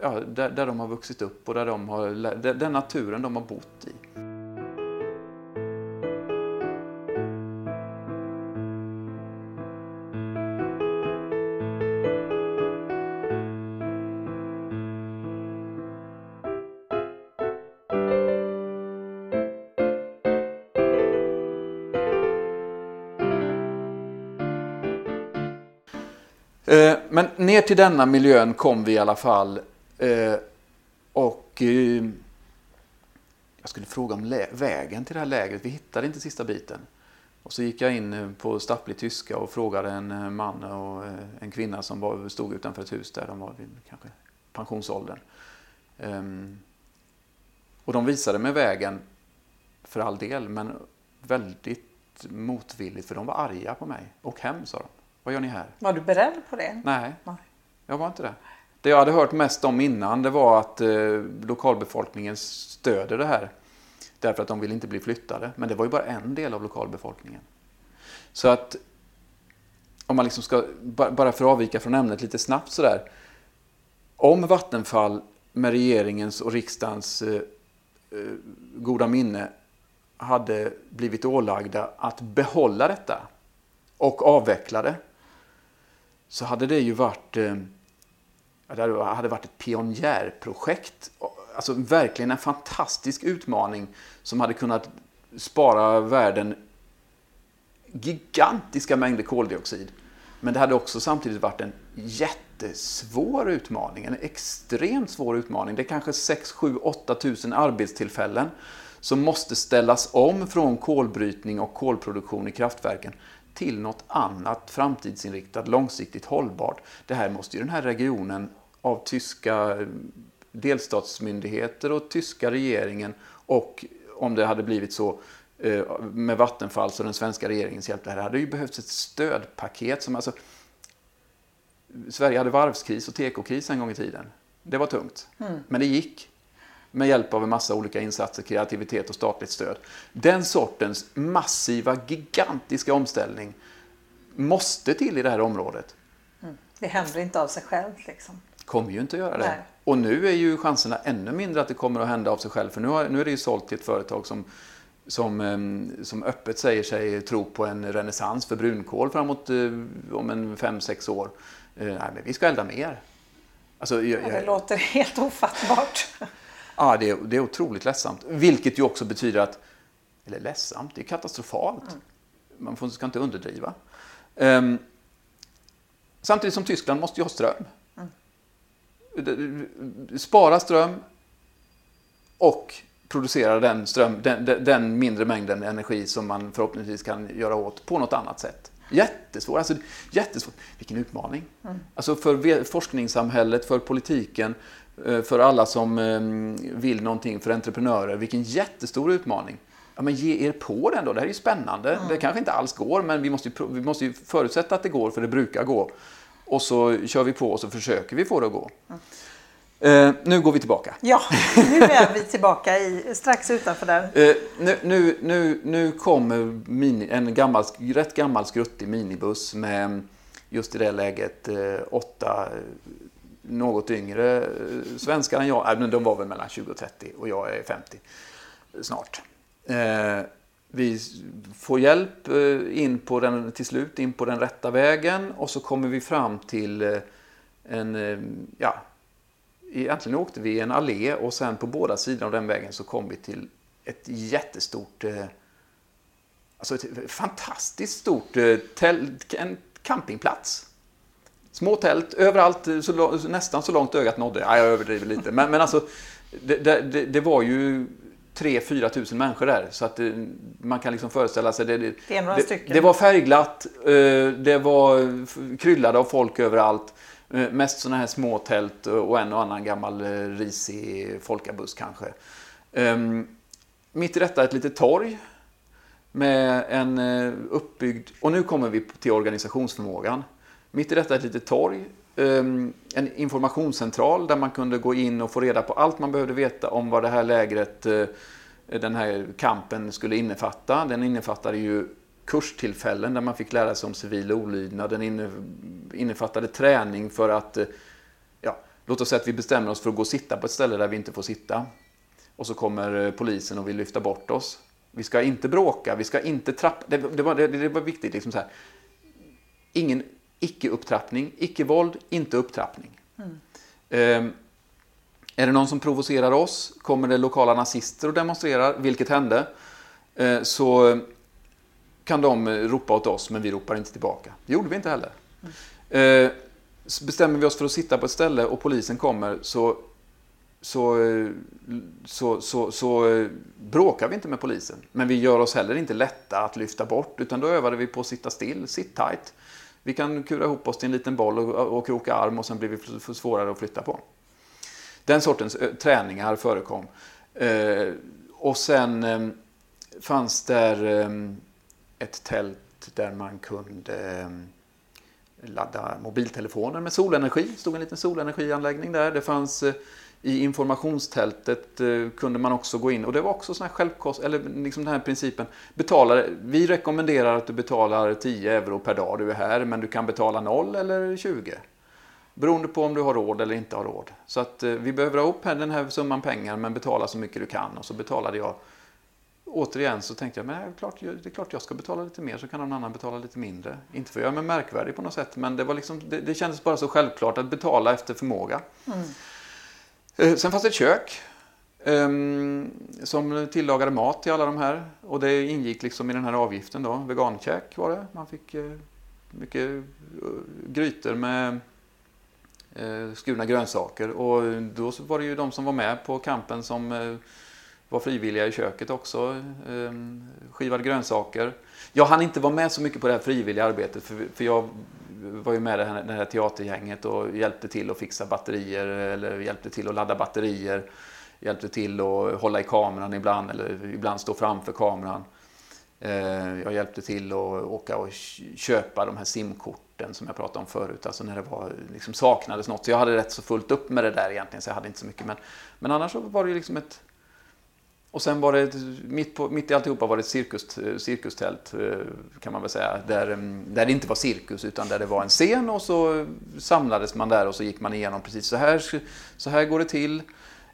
ja, där, där de har vuxit upp och där de har, den naturen de har bott i. ner till denna miljön kom vi i alla fall. Eh, och eh, jag skulle fråga om vägen till det här lägret. Vi hittade inte sista biten. Och så gick jag in eh, på stapplig tyska och frågade en eh, man och eh, en kvinna som stod utanför ett hus där. De var vid kanske pensionsåldern. Ehm, och de visade mig vägen för all del, men väldigt motvilligt för de var arga på mig. Och hem sa de. Vad gör ni här? Var du beredd på det? Nej, Nej. jag var inte det. Det jag hade hört mest om innan det var att eh, lokalbefolkningen stöder det här. Därför att de vill inte bli flyttade. Men det var ju bara en del av lokalbefolkningen. Så att om man liksom ska, bara för att avvika från ämnet lite snabbt sådär. Om Vattenfall med regeringens och riksdagens eh, eh, goda minne hade blivit ålagda att behålla detta och avveckla det så hade det ju varit, eh, det hade varit ett pionjärprojekt. Alltså verkligen en fantastisk utmaning som hade kunnat spara världen gigantiska mängder koldioxid. Men det hade också samtidigt varit en jättesvår utmaning, en extremt svår utmaning. Det är kanske 6, 7, 8 tusen arbetstillfällen som måste ställas om från kolbrytning och kolproduktion i kraftverken till något annat framtidsinriktat, långsiktigt hållbart. Det här måste ju den här regionen av tyska delstatsmyndigheter och tyska regeringen och om det hade blivit så eh, med Vattenfalls och den svenska regeringens hjälp. Det här hade ju behövts ett stödpaket som alltså Sverige hade varvskris och tekokris en gång i tiden. Det var tungt, mm. men det gick med hjälp av en massa olika insatser, kreativitet och statligt stöd. Den sortens massiva, gigantiska omställning måste till i det här området. Mm. Det händer inte av sig självt liksom. Kommer ju inte att göra det. Nej. Och nu är ju chanserna ännu mindre att det kommer att hända av sig själv. För nu, har, nu är det ju sålt till ett företag som, som, ehm, som öppet säger sig tro på en renässans för brunkol framåt eh, om en fem sex år. Eh, nej, men vi ska elda mer. Alltså, jag, jag... Det låter [laughs] helt ofattbart. Ja, det är, det är otroligt ledsamt. Vilket ju också betyder att, eller ledsamt, det är katastrofalt. Mm. Man får, ska inte underdriva. Um, samtidigt som Tyskland måste ju ha ström. Mm. Spara ström och producera den, ström, den, den, mindre mängden energi som man förhoppningsvis kan göra åt på något annat sätt. Jättesvårt. Alltså, jättesvårt. Vilken utmaning. Mm. Alltså för forskningssamhället, för politiken, för alla som ehm, vill någonting, för entreprenörer. Vilken jättestor utmaning. Ja, men ge er på den då, det här är ju spännande. Mm. Det kanske inte alls går, men vi måste, ju, vi måste ju förutsätta att det går, för det brukar gå. Och så kör vi på och så försöker vi få det att gå. Mm. Eh, nu går vi tillbaka. Ja, nu är vi tillbaka i, strax utanför där. Eh, nu, nu, nu, nu kommer mini, en gammal, rätt gammal skruttig minibuss med just i det läget eh, åtta något yngre eh, svenskar än jag. Äh, de var väl mellan 20 och 30 och jag är 50 snart. Eh, vi får hjälp eh, in på den, till slut in på den rätta vägen och så kommer vi fram till en, ja, egentligen åkte vi en allé och sen på båda sidor av den vägen så kom vi till ett jättestort, alltså ett fantastiskt stort tält, en campingplats. Små tält överallt, så, nästan så långt ögat nådde. Ja, jag överdriver lite. Men, men alltså, det, det, det var ju 3-4 tusen människor där. Så att det, man kan liksom föreställa sig. Det, det, det, det var färgglatt, eh, det var kryllade av folk överallt. Eh, mest sådana här små tält och en och annan gammal eh, risig folkabuss kanske. Ehm, mitt i detta ett litet torg med en uppbyggd, och nu kommer vi till organisationsförmågan. Mitt i detta ett litet torg, ehm, en informationscentral där man kunde gå in och få reda på allt man behövde veta om vad det här lägret, eh, den här kampen skulle innefatta. Den innefattade ju kurstillfällen där man fick lära sig om civil olydnad. Den innefattade träning för att, eh, ja, låt oss säga att vi bestämmer oss för att gå och sitta på ett ställe där vi inte får sitta. Och så kommer eh, polisen och vill lyfta bort oss. Vi ska inte bråka, vi ska inte trappa. Det, det, var, det, det var viktigt. Liksom så här. Ingen icke-upptrappning, icke-våld, inte upptrappning. Mm. Är det någon som provocerar oss, kommer det lokala nazister och demonstrerar, vilket hände, ehm, så kan de ropa åt oss, men vi ropar inte tillbaka. Det gjorde vi inte heller. Mm. Bestämmer vi oss för att sitta på ett ställe och polisen kommer så, så, så, så, så bråkar vi inte med polisen. Men vi gör oss heller inte lätta att lyfta bort, utan då övade vi på att sitta still, sitt tight. Vi kan kura ihop oss till en liten boll och, och kroka arm och sen blir vi svårare att flytta på. Den sortens eh, träningar förekom. Eh, och sen eh, fanns där eh, ett tält där man kunde eh, ladda mobiltelefoner med solenergi. Det stod en liten solenergianläggning där. Det fanns eh, i informationstältet eh, kunde man också gå in och det var också sån här självkost, eller liksom den här principen. Betala, vi rekommenderar att du betalar 10 euro per dag du är här men du kan betala 0 eller 20. Beroende på om du har råd eller inte har råd. Så att eh, vi behöver ha upp den här summan pengar men betala så mycket du kan och så betalade jag återigen så tänkte jag, men det är, klart, det är klart jag ska betala lite mer så kan någon annan betala lite mindre. Inte för att göra mig märkvärdig på något sätt men det, var liksom, det, det kändes bara så självklart att betala efter förmåga. Mm. Eh, sen fanns det ett kök ehm, som tillagade mat till alla de här. Och det ingick liksom i den här avgiften då. Vegankäk var det. Man fick eh, mycket eh, grytor med skurna grönsaker. Och då var det ju de som var med på kampen som var frivilliga i köket också. Ehm, skivade grönsaker. Jag hann inte vara med så mycket på det här frivilliga arbetet för jag var ju med det här, det här teatergänget och hjälpte till att fixa batterier eller hjälpte till att ladda batterier. Hjälpte till att hålla i kameran ibland eller ibland stå framför kameran. Eh, jag hjälpte till att åka och köpa de här simkorten som jag pratade om förut, alltså när det var, liksom saknades något. Så jag hade rätt så fullt upp med det där egentligen, så jag hade inte så mycket. Men, men annars så var det ju liksom ett, och sen var det, mitt, på, mitt i alltihopa var det ett cirkus, eh, cirkustält eh, kan man väl säga. Där, mm, där det inte var cirkus utan där det var en scen och så samlades man där och så gick man igenom precis så här, så här går det till.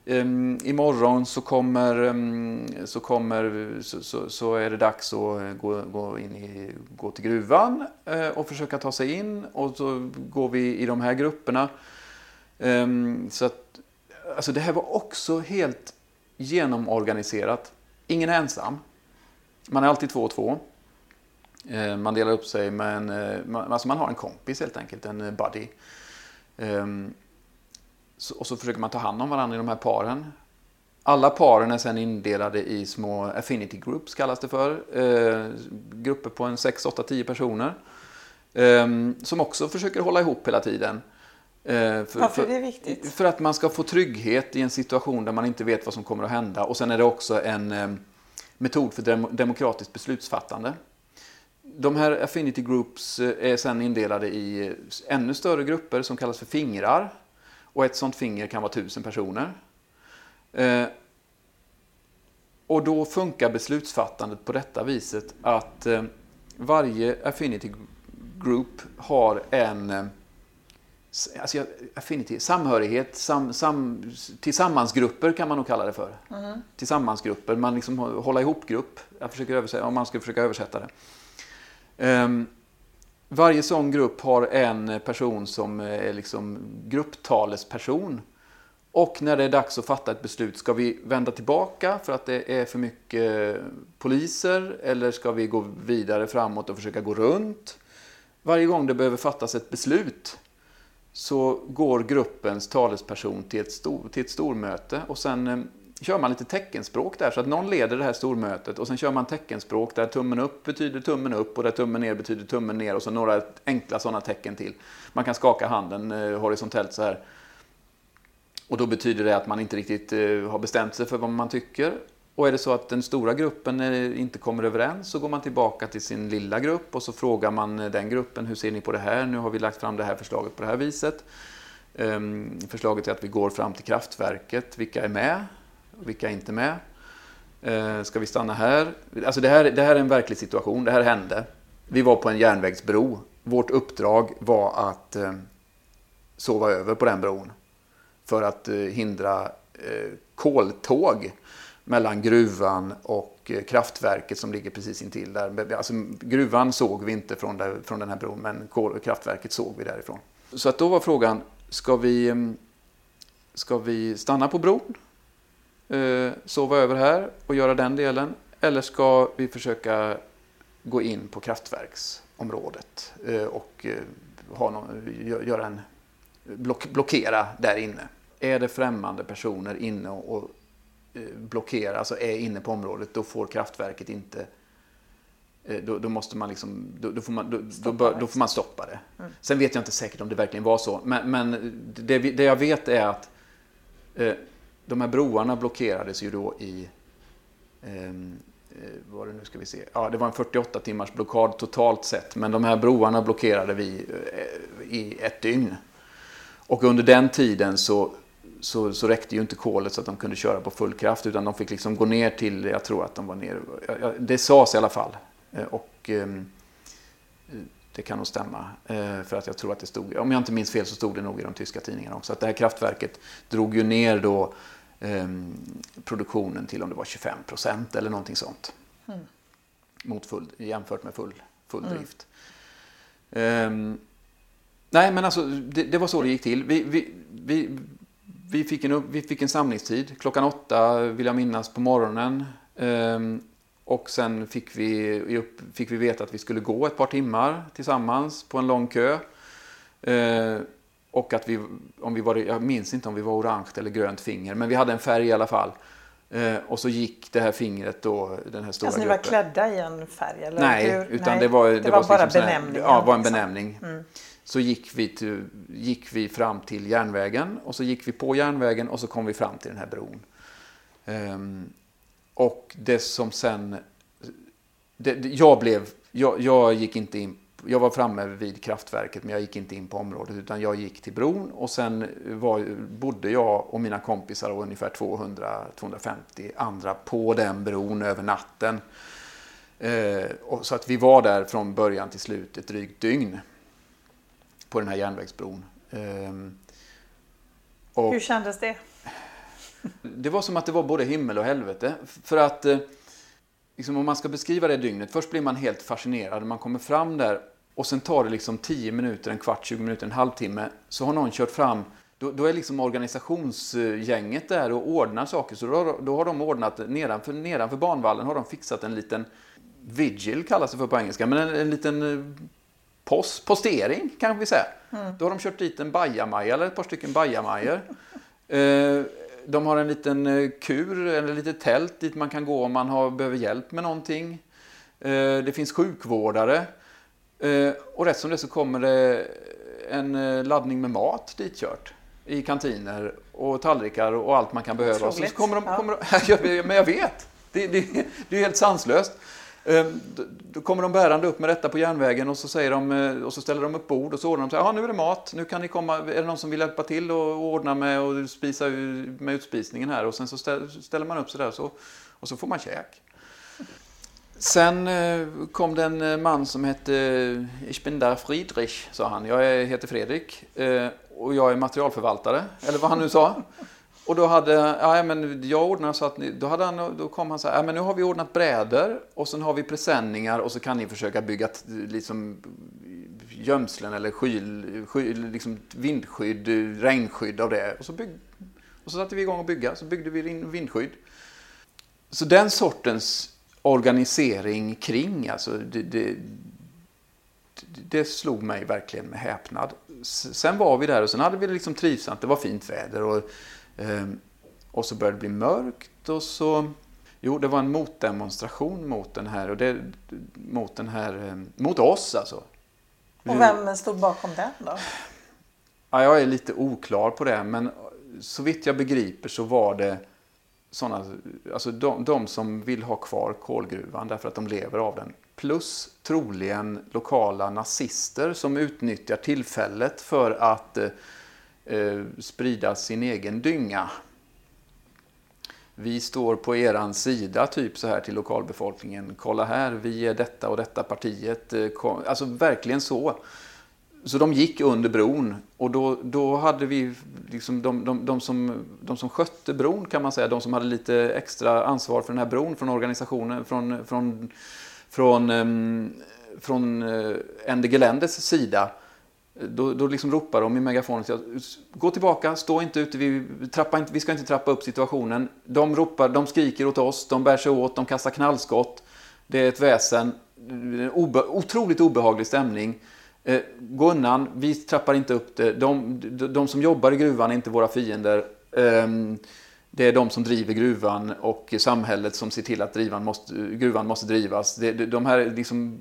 Um, imorgon så kommer, um, så, kommer så, så, så, är det dags att eh, gå, gå, in i, gå till gruvan uh, och försöka ta sig in och så går vi i de här grupperna. Um, så att alltså det här var också helt genomorganiserat. Ingen är ensam. Man är alltid två och två. Eh, man delar upp sig med en, eh, alltså man har en kompis helt enkelt, en eh, buddy. Ehm, och så försöker man ta hand om varandra i de här paren. Alla paren är sedan indelade i små affinity groups kallas det för. Grupper på en 6, 8, 10 personer. Ehm, som också försöker hålla ihop hela tiden. För, Varför är det viktigt? För att man ska få trygghet i en situation där man inte vet vad som kommer att hända. Och sen är det också en metod för demokratiskt beslutsfattande de här affinity groups eh, är sedan indelade i ännu större grupper som kallas för fingrar. Och ett sånt finger kan vara tusen personer. Eh, och då funkar beslutsfattandet på detta viset att eh, varje affinity group har en alltså, affinity, samhörighet, sam, sam, tillsammansgrupper kan man nog kalla det för. Mm. Tillsammansgrupper, man liksom håller ihop grupp. Jag försöker översätta, om man ska försöka översätta det. Um, varje sån grupp har en person som är liksom grupptalesperson. Och när det är dags att fatta ett beslut, ska vi vända tillbaka för att det är för mycket poliser eller ska vi gå vidare framåt och försöka gå runt? Varje gång det behöver fattas ett beslut så går gruppens talesperson till ett, stor, till ett stormöte och sen eh, kör man lite teckenspråk där så att någon leder det här stormötet och sen kör man teckenspråk där tummen upp betyder tummen upp och där tummen ner betyder tummen ner och så några enkla sådana tecken till. Man kan skaka handen eh, horisontellt så här. Och då betyder det att man inte riktigt eh, har bestämt sig för vad man tycker. Och är det så att den stora gruppen inte kommer överens så går man tillbaka till sin lilla grupp och så frågar man eh, den gruppen hur ser ni på det här? Nu har vi lagt fram det här förslaget på det här viset. Ehm, förslaget är att vi går fram till kraftverket. Vilka är med? vilka är inte med? Eh, ska vi stanna här? Alltså det här? Det här är en verklig situation, det här hände. Vi var på en järnvägsbro. Vårt uppdrag var att ehm, sova över på den bron för att eh, hindra koltåg mellan gruvan och eh, kraftverket som ligger precis intill där. Alltså, gruvan såg vi inte från, där, från den här bron, men kraftverket såg vi därifrån. Så att då var frågan, ska vi, mm, ska vi stanna på bron eh, sova över här och göra den delen? Eller ska vi försöka gå in på kraftverksområdet eh, och ha någon, göra en, block, blockera där inne? Är det främmande personer inne och, blockerar, alltså är inne på området, då får kraftverket inte eh, då, då, måste man liksom, då, då får man, då, då, får man stoppa det. Mm. Sen vet jag inte säkert om det verkligen var så, men, men det, det, jag vet är att eh, de här broarna blockerades ju då i ehm, eh, vad det nu ska vi se. Ja, det var en 48 timmars blockad totalt sett, men de här broarna blockerade vi eh, i ett dygn. Och under den tiden så, så, så räckte ju inte kolet så att de kunde köra på full kraft, utan de fick liksom gå ner till, jag tror att de var ner, det sades i alla fall. Eh, och ehm, det kan nog stämma. Eh, för att jag tror att det stod, om jag inte minns fel så stod det nog i de tyska tidningarna också, att det här kraftverket drog ju ner då eh, produktionen till om det var 25 procent eller någonting sånt. Mm. Mot full, jämfört med full, full mm. drift. Um, nej men alltså det, det, var så det gick till. Vi, vi, vi, vi, fick en, vi fick en samlingstid klockan åtta vill jag minnas på morgonen. Um, och sen fick vi, fick vi veta att vi skulle gå ett par timmar tillsammans på en lång kö. Uh, och att vi, om vi var, jag minns inte om vi var orange eller grönt finger, men vi hade en färg i alla fall. Eh, och så gick det här fingret då, den här stora alltså, ni var klädda i en färg? Eller Nej, hur? utan det var, det, det var, var bara liksom benämningen? Ja, det var en liksom. benämning. Mm. Så gick vi, till, gick vi fram till järnvägen och så gick vi på järnvägen och så kom vi fram till den här bron. Um, och det som sen... Det, jag blev... Jag, jag gick inte in jag var framme vid kraftverket men jag gick inte in på området utan jag gick till bron och sen var, bodde jag och mina kompisar och ungefär 200-250 andra på den bron över natten. Uh, och, så att vi var där från början till slut ett drygt dygn på den här järnvägsbron. Eh, och Hur kändes det? Det var som att det var både himmel och helvete. För att eh, liksom om man ska beskriva det dygnet, först blir man helt fascinerad. Man kommer fram där och sen tar det liksom 10 minuter, en kvart, 20 minuter, en halvtimme. Så har någon kört fram. då, då är liksom organisationsgänget där och ordnar saker. Så då, då har de ordnat, nedanför, nedanför banvallen har de fixat en liten vigil kallas det för på engelska, men en, en liten eh, post, postering kan vi säga. Mm. Då har de kört dit en bajamaja eller ett par stycken bajamajor. [laughs] Eh, de har en liten eh, kur, eller litet tält dit man kan gå om man har, behöver hjälp med någonting. Det finns sjukvårdare. Och rätt som det så kommer det en laddning med mat ditkört i kantiner och tallrikar och allt man kan behöva. Så kommer de, kommer de, [laughs] men jag vet, det, det, det är helt sanslöst. Ehm, då kommer de bärande upp med detta på järnvägen och så, säger de, eh, och så ställer de upp bord och så ordnar de så här, nu är det mat, nu kan ni komma, är det någon som vill hjälpa till och ordna med och spisa med utspisningen här och sen så ställer man upp sådär där så, och så får man käk. Sen eh, kom det en eh, man som hette Ich bin der Friedrich, sa han. Jag heter Fredrik och jag är materialförvaltare, eller vad han nu sa. Och då hade, ja men jag ordnade så att, då, hade han, då kom han så här, ja men nu har vi ordnat brädor och sen har vi presenningar och så kan ni försöka bygga liksom gömslen eller skyl, skyl, liksom vindskydd, regnskydd av det. Och så, bygg, och så satte vi igång och bygga, så byggde vi vindskydd. Så den sortens organisering kring, alltså det, det, det slog mig verkligen med häpnad. Sen var vi där och sen hade vi det liksom trivsamt, det var fint väder. och Ehm, och så började det bli mörkt och så... Jo, det var en motdemonstration mot den här, och det, mot den här, ehm, mot oss alltså. Och vem stod bakom den då? Ja, jag är lite oklar på det, men så vitt jag begriper så var det sådana, alltså de, de som vill ha kvar kolgruvan därför att de lever av den. Plus troligen lokala nazister som utnyttjar tillfället för att eh, sprida sin egen dynga. Vi står på eran sida, typ så här till lokalbefolkningen. Kolla här, vi är detta och detta partiet. Eh, alltså verkligen så. Så de gick under bron och då, då hade vi liksom de, de, de, som, de som skötte bron kan man säga, de som hade lite extra ansvar för den här bron från organisationen, från, från, från, ehm, från, eh, från Ende Geländes sida då, då liksom ropar de i megafonen gå tillbaka, stå inte ute, vi, trappa inte, vi ska inte trappa upp situationen. De ropar, de skriker åt oss, de bär sig åt, de kastar knallskott. Det är ett väsen, obe, otroligt obehaglig stämning. Eh, gå undan, vi trappar inte upp det. De, de, de, som jobbar i gruvan är inte våra fiender. Eh, det är de som driver gruvan och samhället som ser till att drivan måste, gruvan måste drivas. Det, de här liksom,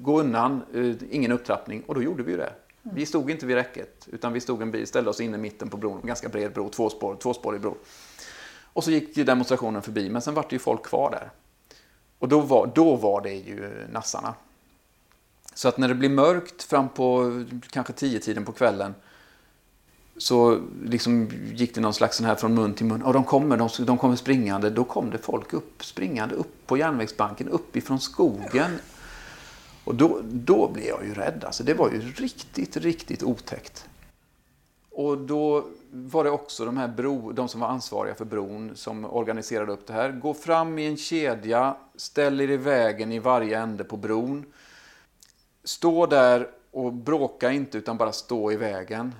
gå undan, eh, ingen upptrappning. Och då gjorde vi ju det. Vi stod inte vid räcket, utan vi stod en bil, ställde oss inne i mitten på bron, en ganska bred bro, tvåspår, tvåspårig bro. Och så gick demonstrationen förbi, men sen var det ju folk kvar där. Och då var, då var det ju nassarna. Så att när det blir mörkt fram på kanske tio tiden på kvällen så liksom gick det någon slags sån här från mun till mun. Och de kommer, de, de kommer springande. Då kom det folk upp, springande upp på järnvägsbanken, uppifrån skogen. Och då, då blev jag ju rädd. Alltså, det var ju riktigt, riktigt otäckt. Och då var det också de här bro, de som var ansvariga för bron som organiserade upp det här. Gå fram i en kedja, ställ er i vägen i varje ände på bron. Stå där och bråka inte utan bara stå i vägen.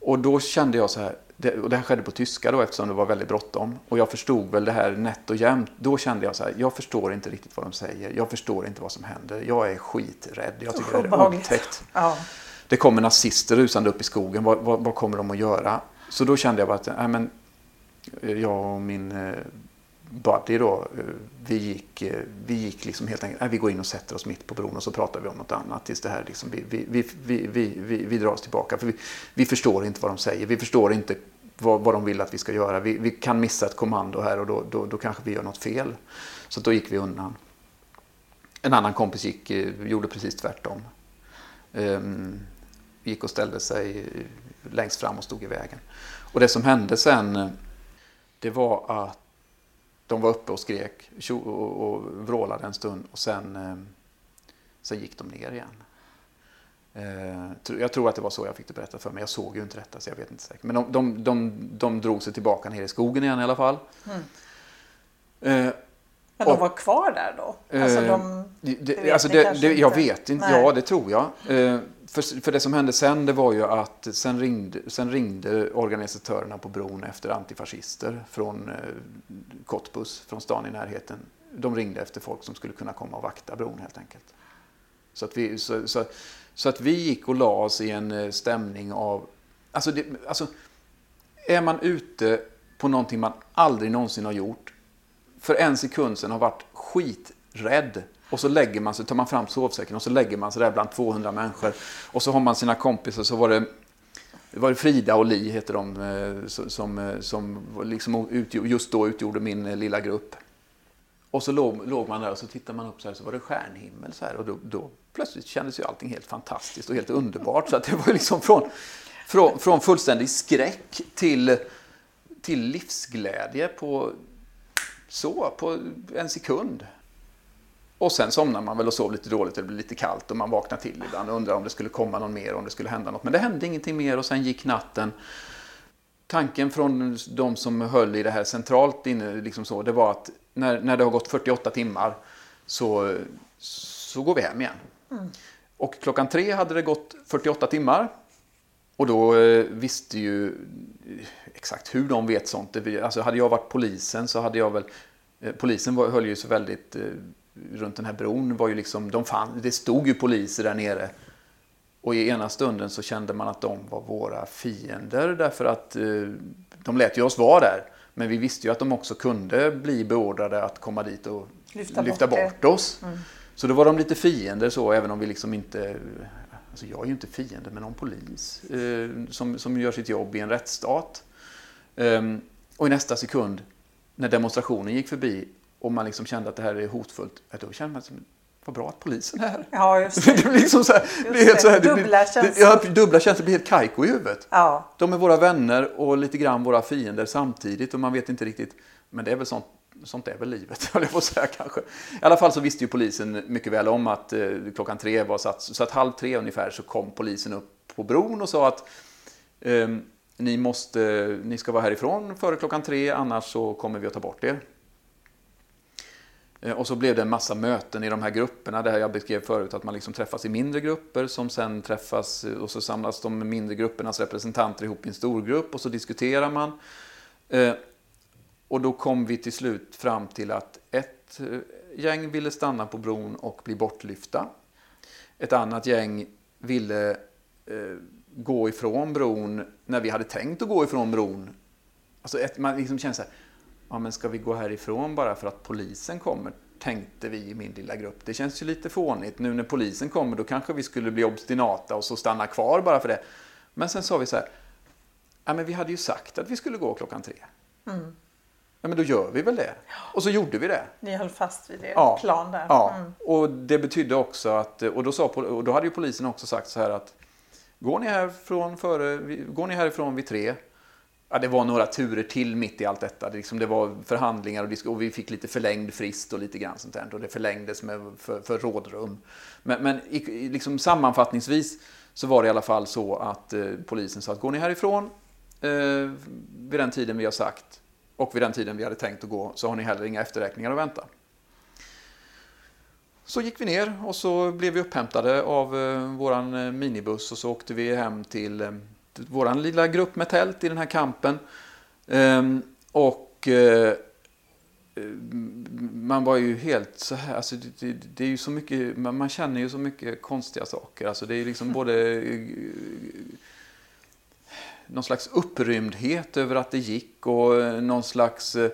Och då kände jag så här, det, och det här skedde på tyska då eftersom det var väldigt bråttom. Och jag förstod väl det här nätt och jämnt. Då kände jag så här, jag förstår inte riktigt vad de säger. Jag förstår inte vad som händer. Jag är skiträdd. Jag tycker det är otäckt. Ja. Det kommer nazister rusande upp i skogen. Vad, vad, vad, kommer de att göra? Så då kände jag bara att, nej men, jag och min eh, buddy då, eh, vi gick, eh, vi gick liksom helt enkelt, nej, vi går in och sätter oss mitt på bron och så pratar vi om något annat tills det här liksom, vi, vi, vi, vi, vi, vi, vi drar oss tillbaka. För vi, vi förstår inte vad de säger, vi förstår inte vad, vad de vill att vi ska göra. Vi, vi kan missa ett kommando här och då, då, då kanske vi gör något fel. Så då gick vi undan. En annan kompis gick, eh, gjorde precis tvärtom. Um, gick och ställde sig eh, längst fram och stod i vägen. Och det som hände sen, eh, det var att de var uppe och skrek och, och vrålade en stund och sen, sen gick de ner igen. Eh, jag tror att det var så jag fick det berättat för mig. Jag såg ju inte detta så jag vet inte säkert. Men de, de, de, de drog sig tillbaka ner i skogen igen i alla fall. Mm. Eh, Men de var kvar där då? Alltså, de, det, det vet det, alltså ni det, kanske det, jag vet inte. Nej. Ja, det tror jag. Eh, För, för det som hände sen det var ju att sen ringde, sen ringde organisatörerna på bron efter antifascister från eh, Cottbus, från stan i närheten. De ringde efter folk som skulle kunna komma och vakta bron helt enkelt. Så att vi, så, så, så att vi gick och la oss i en eh, stämning av... Alltså, det, alltså är man ute på någonting man aldrig någonsin har gjort, för en sekund sedan har varit skiträdd och så lägger man sig, tar man fram sovsäcken och så lägger man sig där bland 200 människor och så har man sina kompisar så var det det Frida och Li heter de eh, som, som, eh, som liksom utgjorde, just då utgjorde min lilla grupp. Och så låg, låg man där och så tittade man upp så här så var det stjärnhimmel så här och då, då plötsligt kändes ju allting helt fantastiskt och helt underbart. Så att det var ju liksom från, från, från fullständig skräck till, till livsglädje på så, på en sekund. Och sen somnar man väl och sov lite dåligt, det blir lite kallt och man vaknar till ibland och undrar om det skulle komma någon mer, om det skulle hända något. Men det hände ingenting mer och sen gick natten. Tanken från de som höll i det här centralt inne, liksom så, det var att när, när det har gått 48 timmar så, så går vi hem igen. Och klockan tre hade det gått 48 timmar. Och då eh, visste ju eh, exakt hur de vet sånt. Alltså hade jag varit polisen så hade jag väl... Eh, polisen var, höll ju så väldigt... Runt den här bron var ju liksom... De fann, det stod ju poliser där nere. Och i ena stunden så kände man att de var våra fiender därför att de lät ju oss vara där. Men vi visste ju att de också kunde bli beordrade att komma dit och Lyfta lyfta, bort bort, oss. Så då var de lite fiender så, även om vi liksom inte... Alltså jag är ju inte fiende med någon polis eh, som, som gör sitt jobb i en rättsstat. Ehm, och i nästa sekund, när demonstrationen gick förbi och man liksom kände att det här är hotfullt, då kände man som, vad bra att polisen är här. Ja, just [laughs] det. Det blir liksom så här, det Just blir helt det, så här, det blir- dubbla det- känslor. Ja, dubbla känslor. Det blir helt kajko i huvudet. Ja, De är våra vänner och lite grann våra fiender samtidigt och man vet inte riktigt. Men det är väl sånt, sånt är väl livet, [laughs] höll jag på att säga kanske. I alla fall så visste ju polisen mycket väl om att eh, klockan tre var satt, så att halv tre ungefär så kom polisen upp på bron och sa att eh, ni, måste, ni ska vara härifrån före klockan tre annars så kommer vi att ta bort er. Eh, Och så blev det en massa möten i de här grupperna, det här jag beskrev förut, att man liksom träffas i mindre grupper som sen träffas eh, och så samlas de mindre gruppernas representanter ihop i en stor grupp och så diskuterar man. Eh, och då kom vi till slut fram till att ett eh, gäng ville stanna på bron och bli bortlyfta. Ett annat gäng ville eh, gå ifrån bron när vi hade tänkt att gå ifrån bron. Alltså ett, man liksom känner så här, ja men ska vi gå härifrån bara för att polisen kommer? Tänkte vi i min lilla grupp. Det känns ju lite fånigt. Nu när polisen kommer då kanske vi skulle bli obstinata och så stanna kvar bara för det. Men sen sa vi så här, ja men vi hade ju sagt att vi skulle gå klockan tre. Mm. Ja men då gör vi väl det. Och så gjorde vi det. ni höll fast vid er Ja, plan där. Ja, Mm. och det betydde också att, och då, sa, och då hade ju polisen också sagt så här att går ni härifrån, före, går ni härifrån vid tre, ja, det var några turer till mitt i allt detta. Det, liksom, det var förhandlingar och, och vi fick lite förlängd frist och lite grann sånt där. Och det förlängdes med, för, för rådrum. Men, men i, liksom sammanfattningsvis så var det i alla fall så att eh, polisen sa att går ni härifrån eh, vid den tiden vi har sagt och vid den tiden vi hade tänkt att gå så har ni heller inga efterräkningar att vänta. Så gick vi ner och så blev vi upphämtade av eh, våran eh, minibuss och så åkte vi hem till eh, våran lilla grupp med tält i den här kampen. Ehm, och eh, eh, man var ju helt så här, alltså det, det, är ju så mycket, man, känner ju så mycket konstiga saker. Alltså det är liksom både eh, någon slags upprymdhet över att det gick och eh, någon slags eh,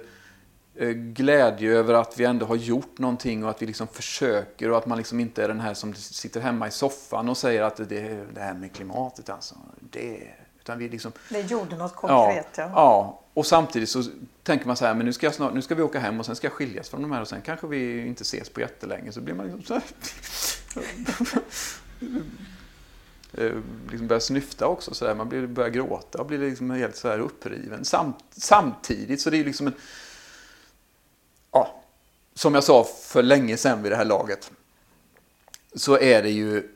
eh, glädje över att vi ändå har gjort någonting och att vi liksom försöker och att man liksom inte är den här som sitter hemma i soffan och säger att det är det här med klimatet alltså. Det, utan vi liksom, Ni gjorde något konkret, ja. ja. Och samtidigt så tänker man så här, men nu ska, jag snart, nu ska vi åka hem och sen ska jag skiljas från de här och sen kanske vi inte ses på jättelänge. Så blir man liksom så här. [laughs] Eh, liksom börjar snyfta också så där. Man blir, börjar gråta och blir liksom helt så här uppriven. Samt, samtidigt så det är liksom en... Ja, som jag sa för länge sedan vid det här laget. Så är det ju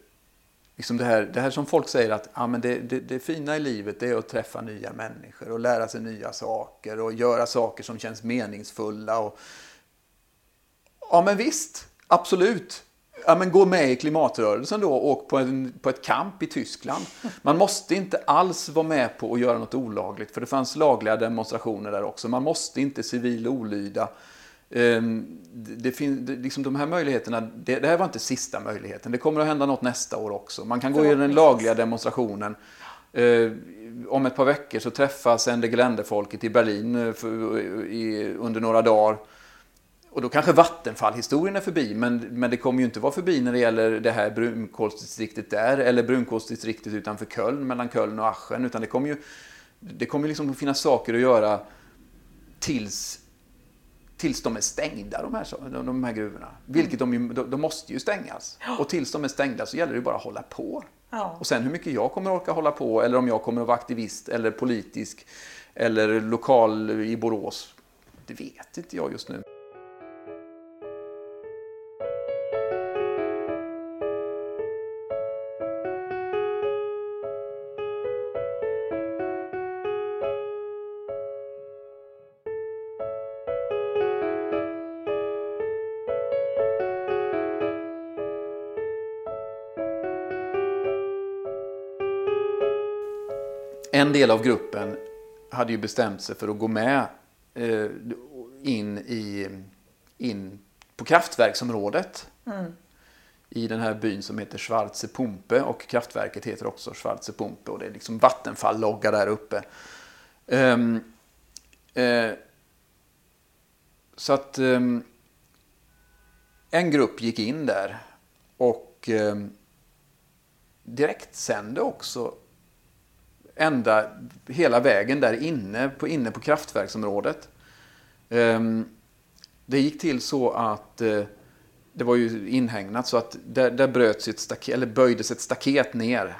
liksom det, här, det här som folk säger att ja, men det, det, det fina i livet det är att träffa nya människor och lära sig nya saker och göra saker som känns meningsfulla. Och, Ja, men visst. Absolut. Ja, men gå med i klimatrörelsen då och åk på, en, på ett kamp i Tyskland. Man måste inte alls vara med på att göra något olagligt, för det fanns lagliga demonstrationer där också. Man måste inte civil olyda. Ehm, det finns, liksom de här möjligheterna, det, det, här var inte sista möjligheten. Det kommer att hända något nästa år också. Man kan gå i den lagliga demonstrationen. Ehm, om ett par veckor så träffas Ende Gelände-folket i Berlin eh, under några dagar. Och då kanske Vattenfall-historien är förbi, men, men det kommer ju inte vara förbi när det gäller det här brunkolsdistriktet där, eller brunkolsdistriktet utanför Köln, mellan Köln och Aschen, utan det kommer ju det kommer liksom att finnas saker att göra tills, tills de är stängda, de här, de här gruvorna. Vilket de, de, de måste ju stängas. Och tills de är stängda så gäller det bara att hålla på. Ja. Och sen hur mycket jag kommer att orka hålla på, eller om jag kommer att vara aktivist, eller politisk, eller lokal i Borås, det vet inte jag just nu. Del av gruppen hade ju bestämt sig för att gå med eh, in, i, in på kraftverksområdet. Mm. I den här byn som heter Schwarze Pumpe och kraftverket heter också Schwarze Pumpe och det är liksom Vattenfall-logga där uppe. Um, eh, så att um, en grupp gick in där och um, direkt sände också ända hela vägen där inne på, inne på kraftverksområdet. Um, det gick till så att uh, det var ju inhägnat så att där, där bröts ett staket, eller böjdes ett staket ner.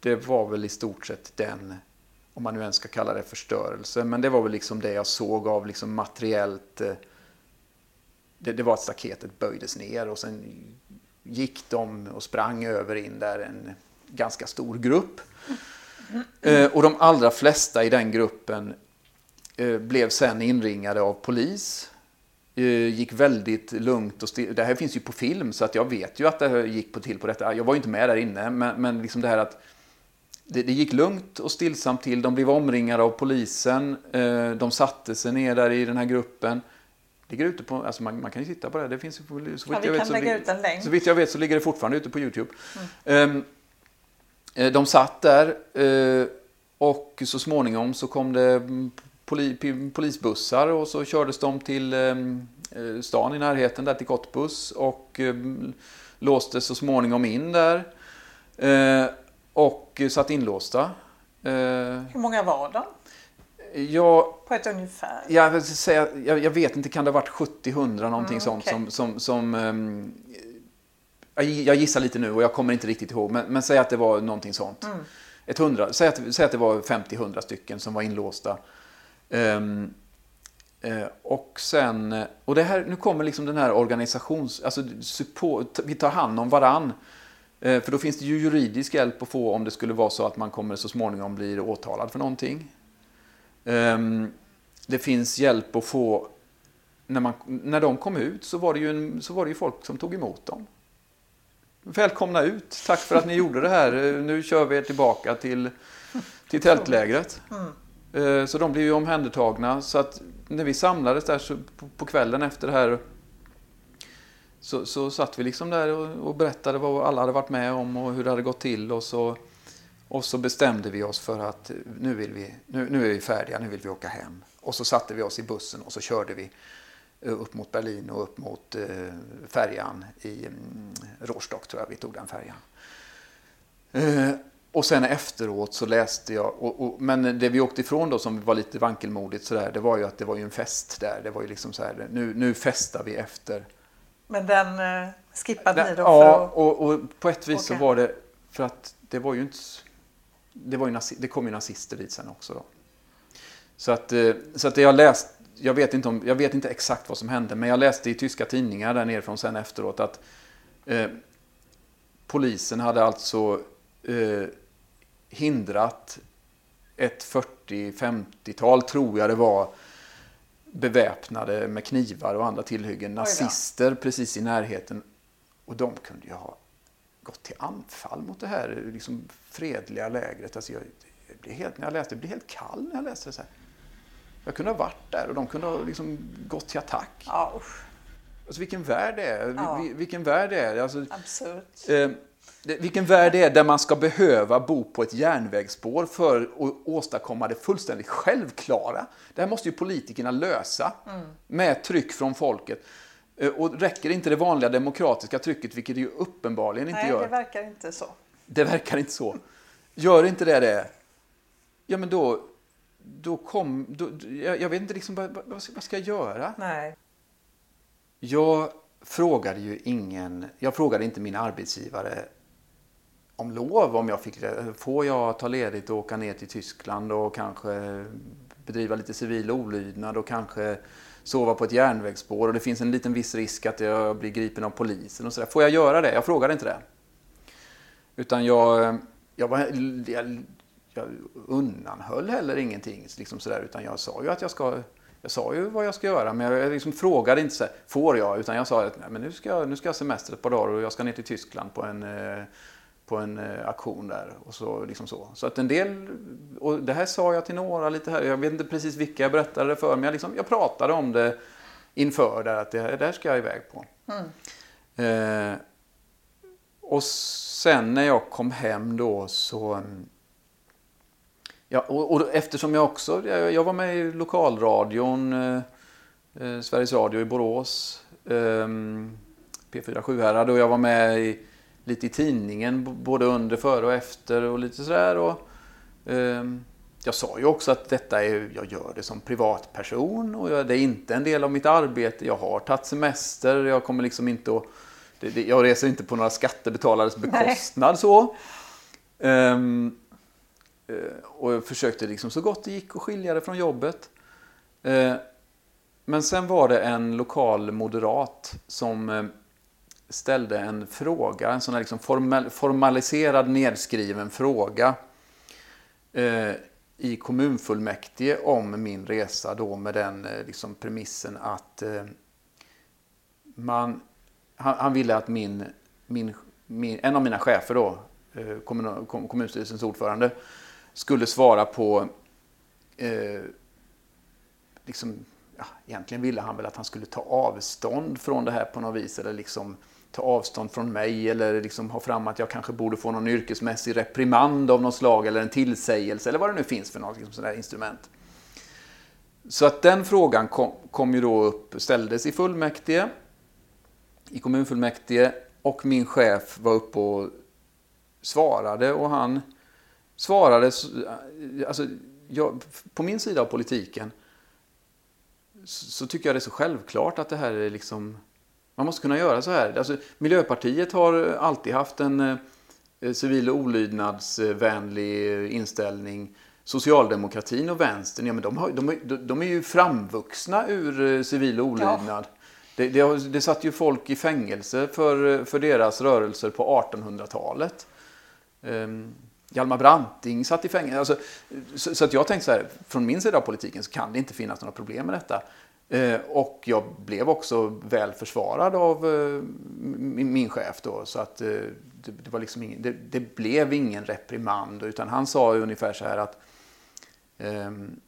Det var väl i stort sett den, om man nu ens ska kalla det förstörelse, men det var väl liksom det jag såg av liksom materiellt. Eh, det, det var att staketet böjdes ner och sen gick de och sprang över in där en ganska stor grupp. Eh, och de allra flesta i den gruppen eh, blev sen inringade av polis. Eh, gick väldigt lugnt och. Det här finns ju på film så att jag vet ju att det gick på till på detta. Jag var ju inte med där inne men, men liksom det här att det, det, gick lugnt och stillsamt till. De blev omringade av polisen. De satte sig ner där i den här gruppen. Ligger ute på, alltså man, man kan ju titta på det. det finns, så vitt ja, vi jag vet, så. Så vitt jag vet så ligger det fortfarande ute på Youtube. Mm. Um, de satt där eh, och så småningom så kom det polisbussar och så kördes de till eh, stan i närheten där till Cottbus och låstes så småningom in där och satt inlåsta. Hur många var de? Ja, på ett ungefär? Jag, säga, jag, jag vet inte, kan det ha varit 70-100 någonting mm, sånt okay. som, som, som um, jag gissar lite nu och jag kommer inte riktigt ihåg, men, men säg att det var någonting sånt. Mm. Ett hundra, säg, att, säg att det var 50-100 stycken som var inlåsta. Um, uh, och sen, och det här, nu kommer liksom den här organisations, alltså support, vi tar hand om varann. Uh, för då finns det ju juridisk hjälp att få om det skulle vara så att man kommer så småningom bli åtalad för någonting. Um, det finns hjälp att få, när, man, när de kom ut så var, det ju en, så var det ju folk som tog emot dem. Välkomna ut. Tack för att ni gjorde det här. Nu kör vi er tillbaka till, till tältlägret. Mm. Eh, så de blev ju omhändertagna. Så att när vi samlades där så på kvällen efter det här så, så satt vi liksom där och, och, berättade vad alla hade varit med om och hur det hade gått till. Och så, och så bestämde vi oss för att nu, vill vi, nu, nu är vi färdiga, nu vill vi åka hem. Och så satte vi oss i bussen och så körde vi upp mot Berlin och upp mot eh, färjan i mm, Rostock tror jag vi tog den färjan. Eh, och sen efteråt så läste jag, och, och, men det vi åkte ifrån då som var lite vankelmodigt sådär, det var ju att det var ju en fest där. Det var ju liksom så här, nu, nu festar vi efter. Men den eh, skippade den, ni då? Ja, och, och, på ett vis okay. så var det, för att det var ju inte, det, var ju, det kom ju nazister dit sen också då. Så att, så att det jag läst, jag, vet inte om, jag vet inte exakt vad som hände, men jag läste i tyska tidningar där nerifrån sen efteråt att eh, polisen hade alltså eh, hindrat ett 40-50-tal, tror jag det var, beväpnade med knivar och andra tillhyggen, nazister precis i närheten. Och de kunde ju ha gått till anfall mot det här liksom, fredliga lägret. Alltså jag, jag blev helt, när jag läste, jag blev helt kall när jag läste det. Så här. Jag kunde ha varit där och de kunde ha liksom gått till attack. Ja, usch. Alltså vilken värld det är. Ja. Vi- Vilken värld det är. Alltså, Absurt. eh, vilken värld det är där man ska behöva bo på ett järnvägsspår för att åstadkomma det fullständigt självklara. Det här måste ju politikerna lösa med tryck från folket. Eh, och räcker inte det vanliga demokratiska trycket, vilket det ju uppenbarligen inte Nej, gör. det verkar inte så. Det verkar inte så. Gör inte det det, ja men då, då kom, då, jag, jag vet inte liksom, vad, vad, vad ska jag göra? Nej. Jag frågade ju ingen, jag frågade inte min arbetsgivare om lov, om jag fick. Får jag ta ledigt och åka ner till Tyskland och kanske bedriva lite civil olydnad och kanske sova på ett järnvägsspår och det finns en liten viss risk att jag blir gripen av polisen och sådär. Får jag göra det? Jag frågade inte det. Utan jag, jag, var, jag, jag undanhöll heller ingenting liksom sådär, utan jag sa ju att jag ska jag sa ju vad jag ska göra, men jag liksom frågade inte så här, får jag? Utan jag sa att Nej, men nu, ska jag, nu ska jag semester ett par dagar och jag ska ner till Tyskland på en, eh, på en eh, aktion där. Och så, liksom så. så att en del, och det här sa jag till några lite här, jag vet inte precis vilka jag berättade det för, men jag, liksom, jag pratade om det inför där, att det där ska jag iväg på. Eh, och sen när jag kom hem då så mm, Ja, och, och eftersom jag också, jag, jag var med i lokalradion, eh, eh, Sveriges Radio i Borås, eh, P4 Sjuhärad och jag var med i, lite i tidningen både under, före och efter och lite sådär. Och, ehm, jag sa ju också att detta är, jag gör det som privatperson och jag, det är inte en del av mitt arbete. Jag har tagit semester, jag kommer liksom inte att, det, det, jag reser inte på några skattebetalares bekostnad så. Ehm, Eh, Eh, och jag försökte liksom så gott det gick att skilja det från jobbet. Eh, men sen var det en lokal moderat som eh, ställde en fråga, en sån här liksom formaliserad nedskriven fråga i kommunfullmäktige om min resa då med den liksom premissen att man, han, han ville att min, min, min, en av mina chefer då, kommun, kommunstyrelsens ordförande, skulle svara på eh, liksom, ja, egentligen ville han väl att han skulle ta avstånd från det här på något vis eller liksom ta avstånd från mig eller liksom ha fram att jag kanske borde få någon yrkesmässig reprimand av något slag eller en tillsägelse eller vad det nu finns för något liksom, sådär instrument. Så att den frågan kom, kom ju då upp, ställdes i fullmäktige, i kommunfullmäktige och min chef var uppe och svarade och han svarade, alltså jag, på min sida av politiken så, så tycker jag det är så självklart att det här är liksom, man måste kunna göra så här. Alltså, Miljöpartiet har alltid haft en eh, civil olydnadsvänlig inställning. Socialdemokratin och vänstern, ja, men de, har, de, de är ju framvuxna ur eh, civil olydnad. Det, det, har- det satt ju folk i fängelse för, för deras rörelser på 1800-talet. Um, Hjalmar Branting satt i fängelse. Alltså, så, så att jag tänkte så här, från min sida av politiken så kan det inte finnas några problem med detta. Eh, och jag blev också väl försvarad av eh, min, min chef då. Så att eh, det, det, var liksom ingen, det, det blev ingen reprimand. Utan han sa ju ungefär så här att ehm,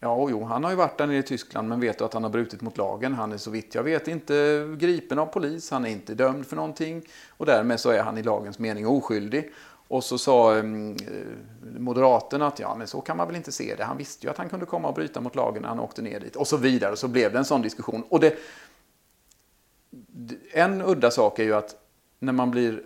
Ja, och jo, han har ju varit där nere i Tyskland men vet du att han har brutit mot lagen. Han är så vitt jag vet inte gripen av polis, han är inte dömd för någonting och därmed så är han i lagens mening oskyldig. Och så sa Moderaterna eh, att ja, men så kan man väl inte se det. Han visste ju att han kunde komma och bryta mot lagen när han åkte ner dit. Och så vidare. Och så blev det en sån diskussion. Och det, en udda sak är ju att när man blir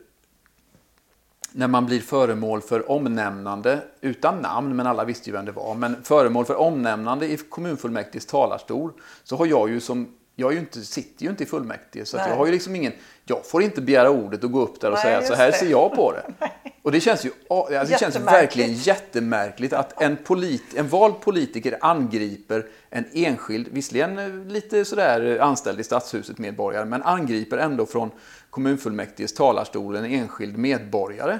när man blir föremål för omnämnande, utan namn, men alla visste ju vem det var, men föremål för omnämnande i kommunfullmäktiges talarstol, så har jag ju som, jag är ju inte, sitter ju inte i fullmäktige, så jag har ju liksom ingen, jag får inte begära ordet och gå upp där och Nej, säga så här det. ser jag på det. [laughs] Och det känns ju, alltså det känns verkligen jättemärkligt att en, polit, en vald politiker angriper en enskild, visserligen eh, lite sådär eh, anställd i stadshuset medborgare, men angriper ändå från kommunfullmäktiges talarstol en enskild medborgare.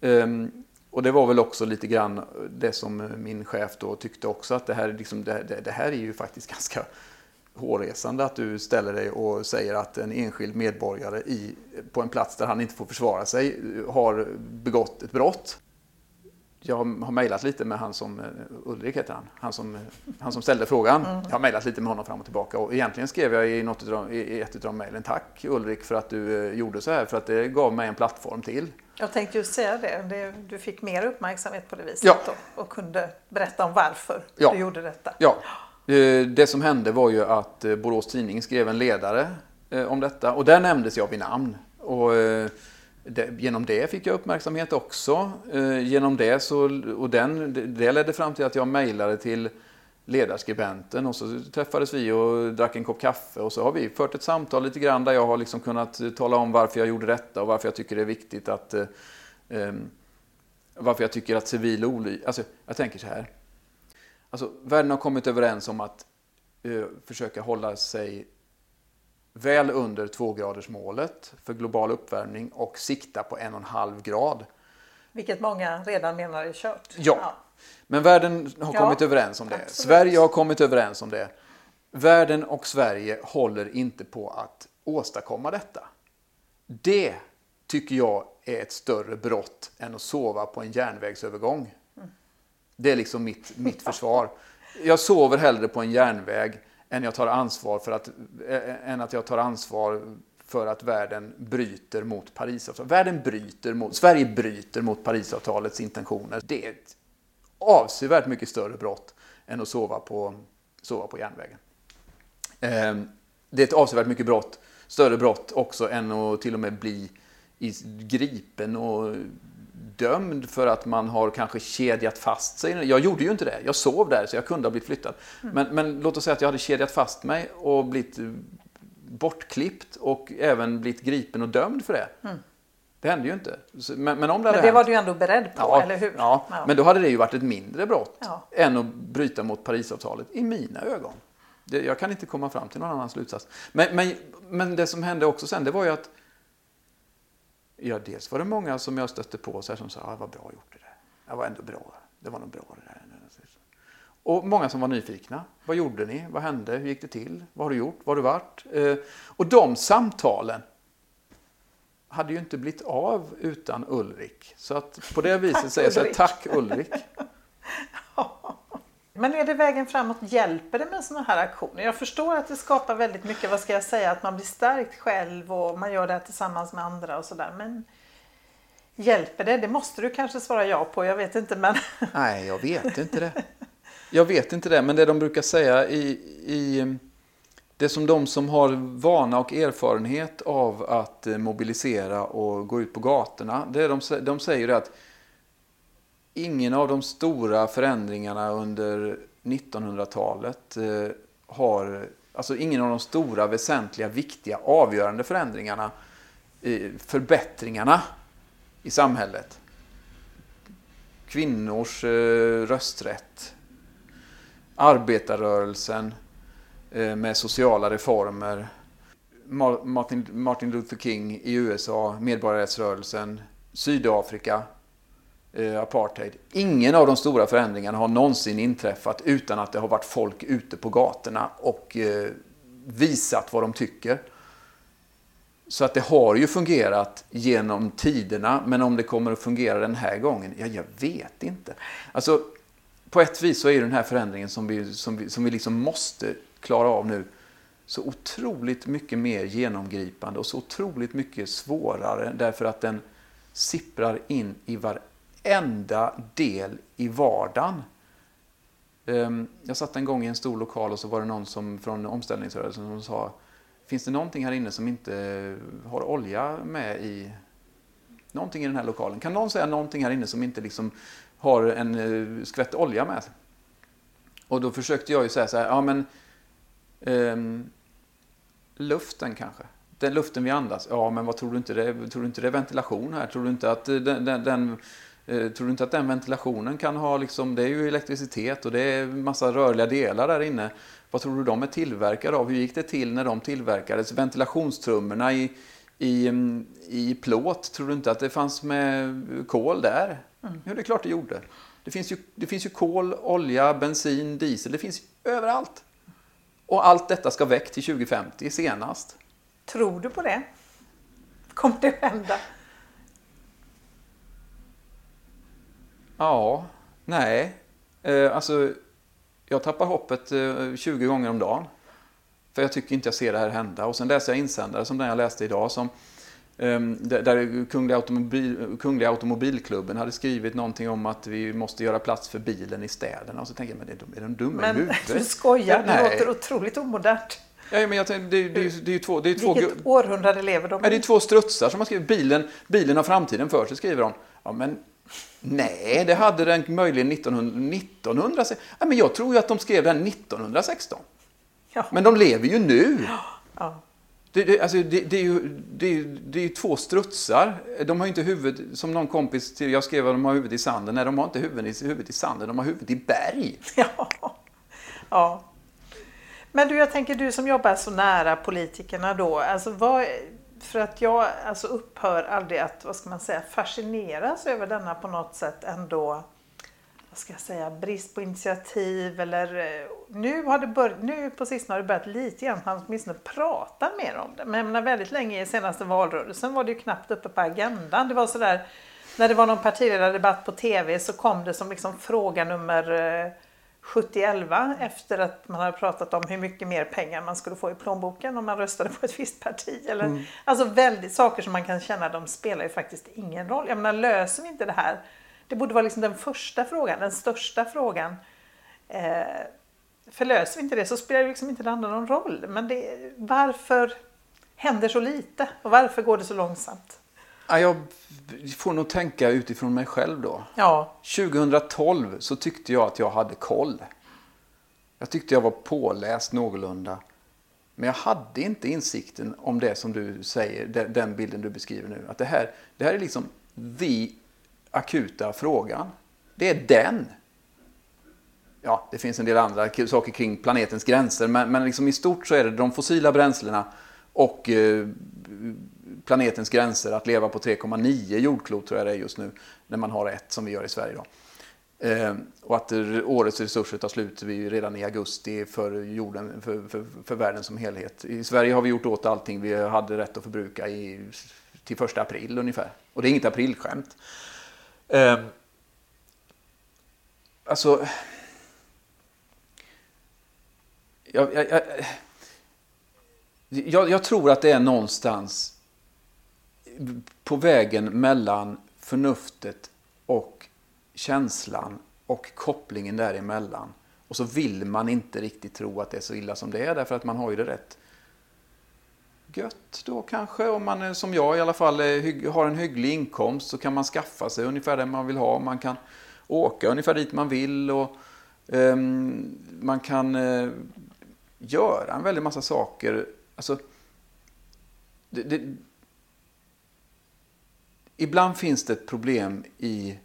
Ehm, Och det var väl också lite grann det som min chef då tyckte också att det här, liksom, det, det, det här är ju faktiskt [laughs] ganska hårresande att du ställer dig och säger att en enskild medborgare i, på en plats där han inte får försvara sig har begått ett brott. Jag har mejlat lite med han som, Ulrik heter han, han som, han som ställde frågan. Mm. Jag har mejlat lite med honom fram och tillbaka och egentligen skrev jag i, något av, i ett av mejlen tack Ulrik för att du eh, gjorde så här för att det gav mig en plattform till. Jag tänkte just säga det, du fick mer uppmärksamhet på det viset ja. och, kunde berätta om varför ja. du gjorde detta. Ja, Eh, Eh, det som hände var ju att eh, Borås Tidning skrev en ledare eh, om detta och där nämndes jag vid namn. Och genom det fick jag uppmärksamhet också. Genom det så, och den, det ledde fram till att jag mejlade till ledarskribenten och så träffades vi och drack en kopp kaffe och så har vi fört ett samtal lite grann där jag har liksom kunnat tala om varför jag gjorde detta och varför jag tycker det är viktigt att ehm, varför jag tycker att civil olydnad, alltså jag tänker så här, Alltså, världen har kommit överens om att eh, försöka hålla sig väl under tvågradersmålet för global uppvärmning och sikta på en och en halv grad. Vilket många redan menar är kört. Ja, ja. men världen har ja, kommit överens om det. Absolut. Sverige har kommit överens om det. Världen och Sverige håller inte på att åstadkomma detta. Det tycker jag är ett större brott än att sova på en järnvägsövergång. Det är liksom mitt, mitt försvar. Jag sover hellre på en järnväg än, jag tar ansvar för att, äh, än att jag tar ansvar för att världen bryter mot Parisavtalet. Världen bryter mot, Sverige bryter mot Parisavtalets intentioner. Det är ett avsevärt mycket större brott än att sova på, sova på järnvägen. Eh, det är ett avsevärt mycket brott, större brott också än att till och med bli gripen och dömd för att man har kanske kedjat fast sig. Jag gjorde ju inte det. Jag sov där så jag kunde ha blivit flyttad. Mm. Men, men, låt oss säga att jag hade kedjat fast mig och blivit bortklippt och även blivit gripen och dömd för det. Mm. Det hände ju inte. Men, men om det, men det var du ju ändå beredd på, ja, eller hur? Ja, ja, men då hade det ju varit ett mindre brott ja. än att bryta mot Parisavtalet i mina ögon. Det, jag kan inte komma fram till någon annan slutsats. Men, men, men det som hände också sen, det var ju att Ja, dels var det många som jag stötte på så här, som sa att ah, vad bra gjort det där. Det var ändå bra. Det var nog bra det där. Och många som var nyfikna. Vad gjorde ni? Vad hände? Hur gick det till? Vad har du gjort? Vad har du varit? Eh, och de samtalen hade ju inte blivit av utan Ulrik. Så att på det viset säger jag så här, tack Ulrik. Men är det vägen framåt? Hjälper det med sådana här aktioner? Jag förstår att det skapar väldigt mycket, vad ska jag säga, att man blir stärkt själv och man gör det här tillsammans med andra och sådär. Men hjälper det? Det måste du kanske svara ja på, jag vet inte men... [laughs] Nej, jag vet inte det. Jag vet inte det, men det de brukar säga i, i det som de som har vana och erfarenhet av att eh, mobilisera och gå ut på gatorna, det de, de säger att ingen av de stora förändringarna under 1900-talet eh, har, alltså ingen av de stora, väsentliga, viktiga, avgörande förändringarna, eh, förbättringarna i samhället. Kvinnors eh, rösträtt, arbetarrörelsen eh, med sociala reformer, Martin Luther King i USA, medborgarrättsrörelsen, Sydafrika, Eh, apartheid. Ingen av de stora förändringarna har någonsin inträffat utan att det har varit folk ute på gatorna och eh, visat vad de tycker. Så att det har ju fungerat genom tiderna, men om det kommer att fungera den här gången, ja, jag vet inte. Alltså, på ett vis så är den här förändringen som vi, som vi, som vi liksom måste klara av nu så otroligt mycket mer genomgripande och så otroligt mycket svårare därför att den sipprar in i varenda enda del i vardagen. Ehm, jag satt en gång i en stor lokal och så var det någon som, från omställningsrörelsen som sa Finns det någonting här inne som inte har olja med i någonting i den här lokalen? Kan någon säga någonting här inne som inte liksom har en eh, skvätt olja med? Och då försökte jag ju säga så här, ja men um, luften kanske. Den luften vi andas, ja men vad tror du inte det, tror du inte det är ventilation här? Tror du inte att eh, den, den, den tror du inte att den ventilationen kan ha, liksom, det är ju elektricitet och det är massa rörliga delar där inne. Vad tror du de är tillverkade av? Hur gick det till när de tillverkades? Ventilationstrummorna i, i, i plåt, tror du inte att det fanns med kol där? Mm. Ja, det är klart det gjorde. Det finns, ju, det finns ju kol, olja, bensin, diesel. Det finns överallt. Och allt detta ska väck till 2050 senast. Tror du på det? Kommer det hända? Ja, nej. Eh, alltså, jag tappar hoppet eh, 20 gånger om dagen. För jag tycker inte jag ser det här hända. Och sen läser jag insändare som den jag läste idag som Ehm, där Kungliga, Automobil, Kungliga Automobilklubben hade skrivit någonting om att vi måste göra plats för bilen i städerna. Och så tänker jag, men är de, är de dumma men, i huvudet? Du skojar, det låter otroligt omodernt. Ja, men jag tänkte, det, det, det, det är ju två... Det är två Vilket århundrade lever de i? det är två strutsar som har skrivit bilen, bilen har framtiden för sig, skriver de. Ja, men nej, det hade den möjligen 1900, 1900 ja, men Jag tror ju att de skrev den 1916. Ja. Men de lever ju nu. Ja. Det, det, alltså, det, det, är ju, det, är, det är två strutsar. De har inte huvud, som någon kompis till, jag skrev att de har huvudet i sanden. Nej, de har inte huvudet i, huvudet i sanden, de har huvudet i berg. [laughs] Ja. ja. Men du, jag tänker du som jobbar så nära politikerna då, alltså vad, för att jag alltså upphör aldrig att, vad ska man säga, fascineras över denna på något sätt ändå vad ska jag säga, brist på initiativ eller eh, nu, har det bör, nu på sistone har det börjat lite grann att man åtminstone pratar mer om det. Men menar, väldigt länge i senaste valrörelsen var det ju knappt uppe på agendan. Det var sådär, när det var någon partiledardebatt på tv så kom det som liksom fråga nummer eh, 7011 eh, efter att man hade pratat om hur mycket mer pengar man skulle få i plånboken om man röstade på ett visst parti. Eller, mm. Alltså väldigt saker som man kan känna de spelar ju faktiskt ingen roll. Jag menar löser vi inte det här det borde vara liksom den första frågan, den största frågan. Eh, för löser vi inte det så spelar det liksom inte det andra någon roll. Men det, varför händer så lite och varför går det så långsamt? Ja, jag får nog tänka utifrån mig själv då. Ja. 2012 så tyckte jag att jag hade koll. Jag tyckte jag var påläst någorlunda. Men jag hade inte insikten om det som du säger, den bilden du beskriver nu. Att det här, det här är liksom the akuta frågan. Det är den. Ja, det finns en del andra saker kring planetens gränser, men, men liksom i stort så är det de fossila bränslena och eh, planetens gränser att leva på 3,9 jordklot tror jag det är just nu, när man har ett som vi gör i Sverige. Då. Eh, och att årets resurser tar slut redan i augusti för, jorden, för, för, för, världen som helhet. I Sverige har vi gjort åt allting vi hade rätt att förbruka i, till första april ungefär. Och det är inget aprilskämt. Eh, alltså... Jag, jag, jag, jag, tror att det är någonstans på vägen mellan förnuftet och känslan och kopplingen däremellan. Och så vill man inte riktigt tro att det är så illa som det är därför att man har ju det rätt gött då kanske. Om man som jag i alla fall har en hygglig inkomst så kan man skaffa sig ungefär det man vill ha. Man kan åka ungefär dit man vill och um, man kan uh, göra en väldig massa saker. Alltså, det, det, ibland finns det ett problem i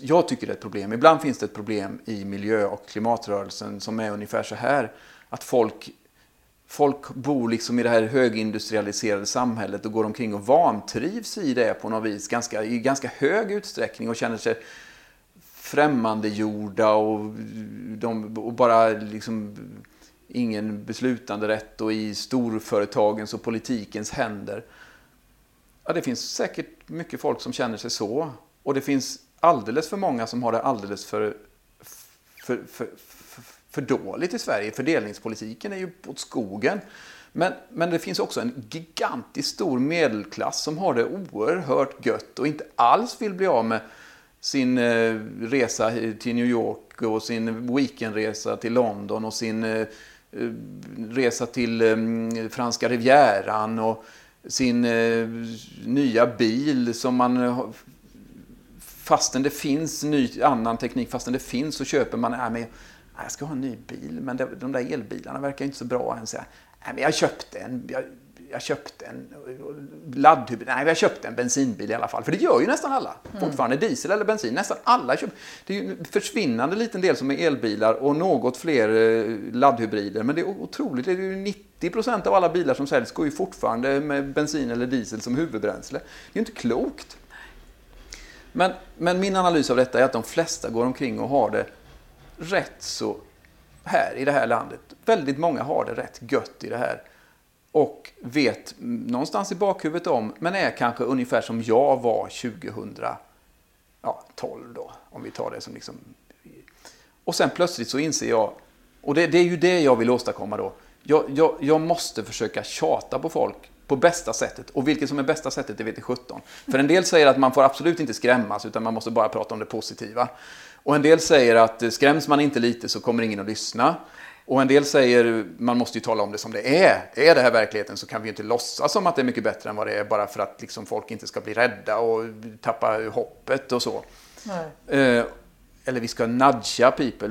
jag tycker det är ett problem. Ibland finns det ett problem i miljö och klimatrörelsen som är ungefär så här. Att folk folk bor liksom i det här högindustrialiserade samhället och går omkring och vantrivs i det på något vis ganska, i ganska hög utsträckning och känner sig främmandegjorda och, de, och bara liksom ingen beslutanderätt. och i storföretagens och politikens händer. Ja, det finns säkert mycket folk som känner sig så. Och det finns alldeles för många som har det alldeles för, för, för, för dåligt i Sverige. Fördelningspolitiken är ju åt skogen. Men, men det finns också en gigantiskt stor medelklass som har det oerhört gött och inte alls vill bli av med sin eh, resa till New York och sin weekendresa till London och sin eh, eh resa till eh, franska rivieran och sin eh, nya bil som man eh, fastän det finns ny annan teknik, fastän det finns så köper man, äh, men jag ska ha en ny bil, men de där elbilarna verkar inte så bra än. Så jag, men jag köpte en, jag, jag köpte en laddhybrid, nej jag köpte en bensinbil i alla fall. För det gör ju nästan alla. Mm. Fortfarande diesel eller bensin, nästan alla köper. Det är ju en försvinnande liten del som är elbilar och något fler eh, laddhybrider. Men det är otroligt, det är ju 90 procent av alla bilar som säljs går ju fortfarande med bensin eller diesel som huvudbränsle. Det är ju inte klokt. Men, men min analys av detta är att de flesta går omkring och har det rätt så här i det här landet. Väldigt många har det rätt gött i det här. Och vet någonstans i bakhuvudet om, men är kanske ungefär som jag var 2012 då. Om vi tar det som liksom... Och sen plötsligt så inser jag, och det, det är ju det jag vill åstadkomma då. Jag, jag, jag måste försöka tjata på folk på bästa sättet. Och vilket som är bästa sättet, det vet jag 17. För en del säger att man får absolut inte skrämmas, utan man måste bara prata om det positiva. Och en del säger att skräms man inte lite så kommer ingen att lyssna. Och en del säger man måste ju tala om det som det är. Är det här verkligheten så kan vi ju inte låtsas som att det är mycket bättre än vad det är bara för att liksom folk inte ska bli rädda och tappa hoppet och så. Eh, eller vi ska nudga people,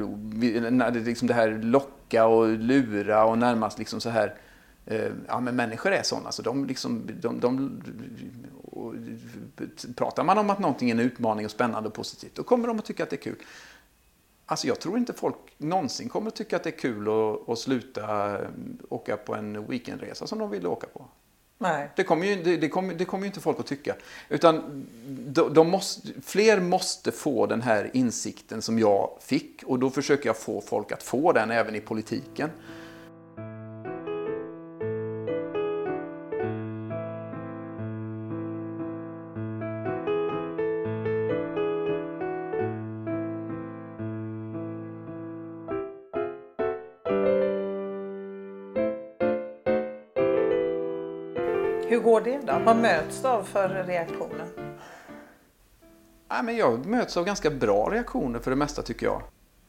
liksom det här locka och lura och närmast liksom så här Eh, ja, men människor är sådana. Så de liksom, de, de, pratar man om att någonting är en utmaning och spännande och positivt, då kommer de att tycka att det är kul. Alltså jag tror inte folk någonsin kommer tycka att det är kul att, att sluta eh, åka på en weekendresa som de ville åka på. Nej. Det kommer ju, det, det kommer, det kommer inte folk att tycka. Utan de, de måste, fler måste få den här insikten som jag fick och då försöker jag få folk att få den även i politiken. Hur går det då? Vad möts du av för reaktioner? Ja, men jag möts av ganska bra reaktioner för det mesta tycker jag.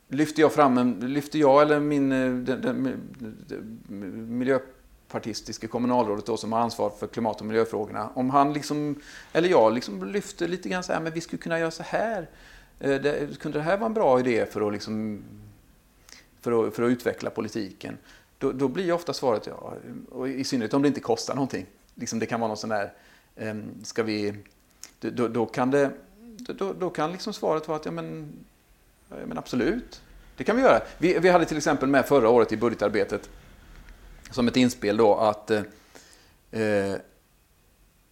Lyfter jag fram en, lyfter jag eller min eh, den, den, den, miljöpartistiske kommunalrådet då, som har ansvar för klimat och miljöfrågorna. Om han liksom, eller jag liksom lyfter lite grann så här, men vi skulle kunna göra så här. Eh, det, kunde det här vara en bra idé för att, liksom, för att, för att utveckla politiken? Då, då blir ofta svaret ja, och i synnerhet om det inte kostar någonting liksom det kan vara någon sån där, ehm, ska vi, då, då, kan det, då, då kan liksom svaret vara att ja men, ja, men absolut, det kan vi göra. Vi, vi hade till exempel med förra året i budgetarbetet som ett inspel då att eh, eh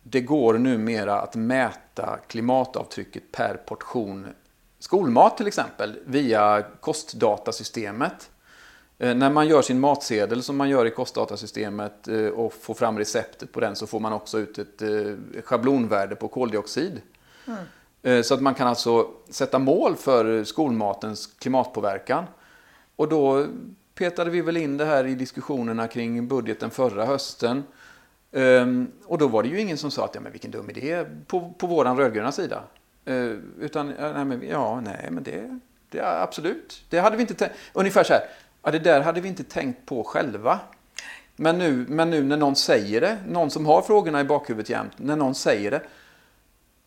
det går numera att mäta klimatavtrycket per portion skolmat till exempel via kostdatasystemet. Eh, när man gör sin matsedel som man gör i kostdatasystemet eh, och får fram receptet på den så får man också ut ett eh, schablonvärde på koldioxid. Mm. Så att man kan alltså sätta mål för skolmatens klimatpåverkan. Och då petade vi väl in det här i diskussionerna kring budgeten förra hösten. Ehm, och då var det ju ingen som sa att ja, men vilken dum idé på, på våran rödgröna sida. Utan nej, men, ja, nej, men det, det absolut. Det hade vi inte tänkt. Ungefär så här. Ja, det där hade vi inte tänkt på själva. Men nu, men nu när någon säger det, någon som har frågorna i bakhuvudet jämt, när någon säger det.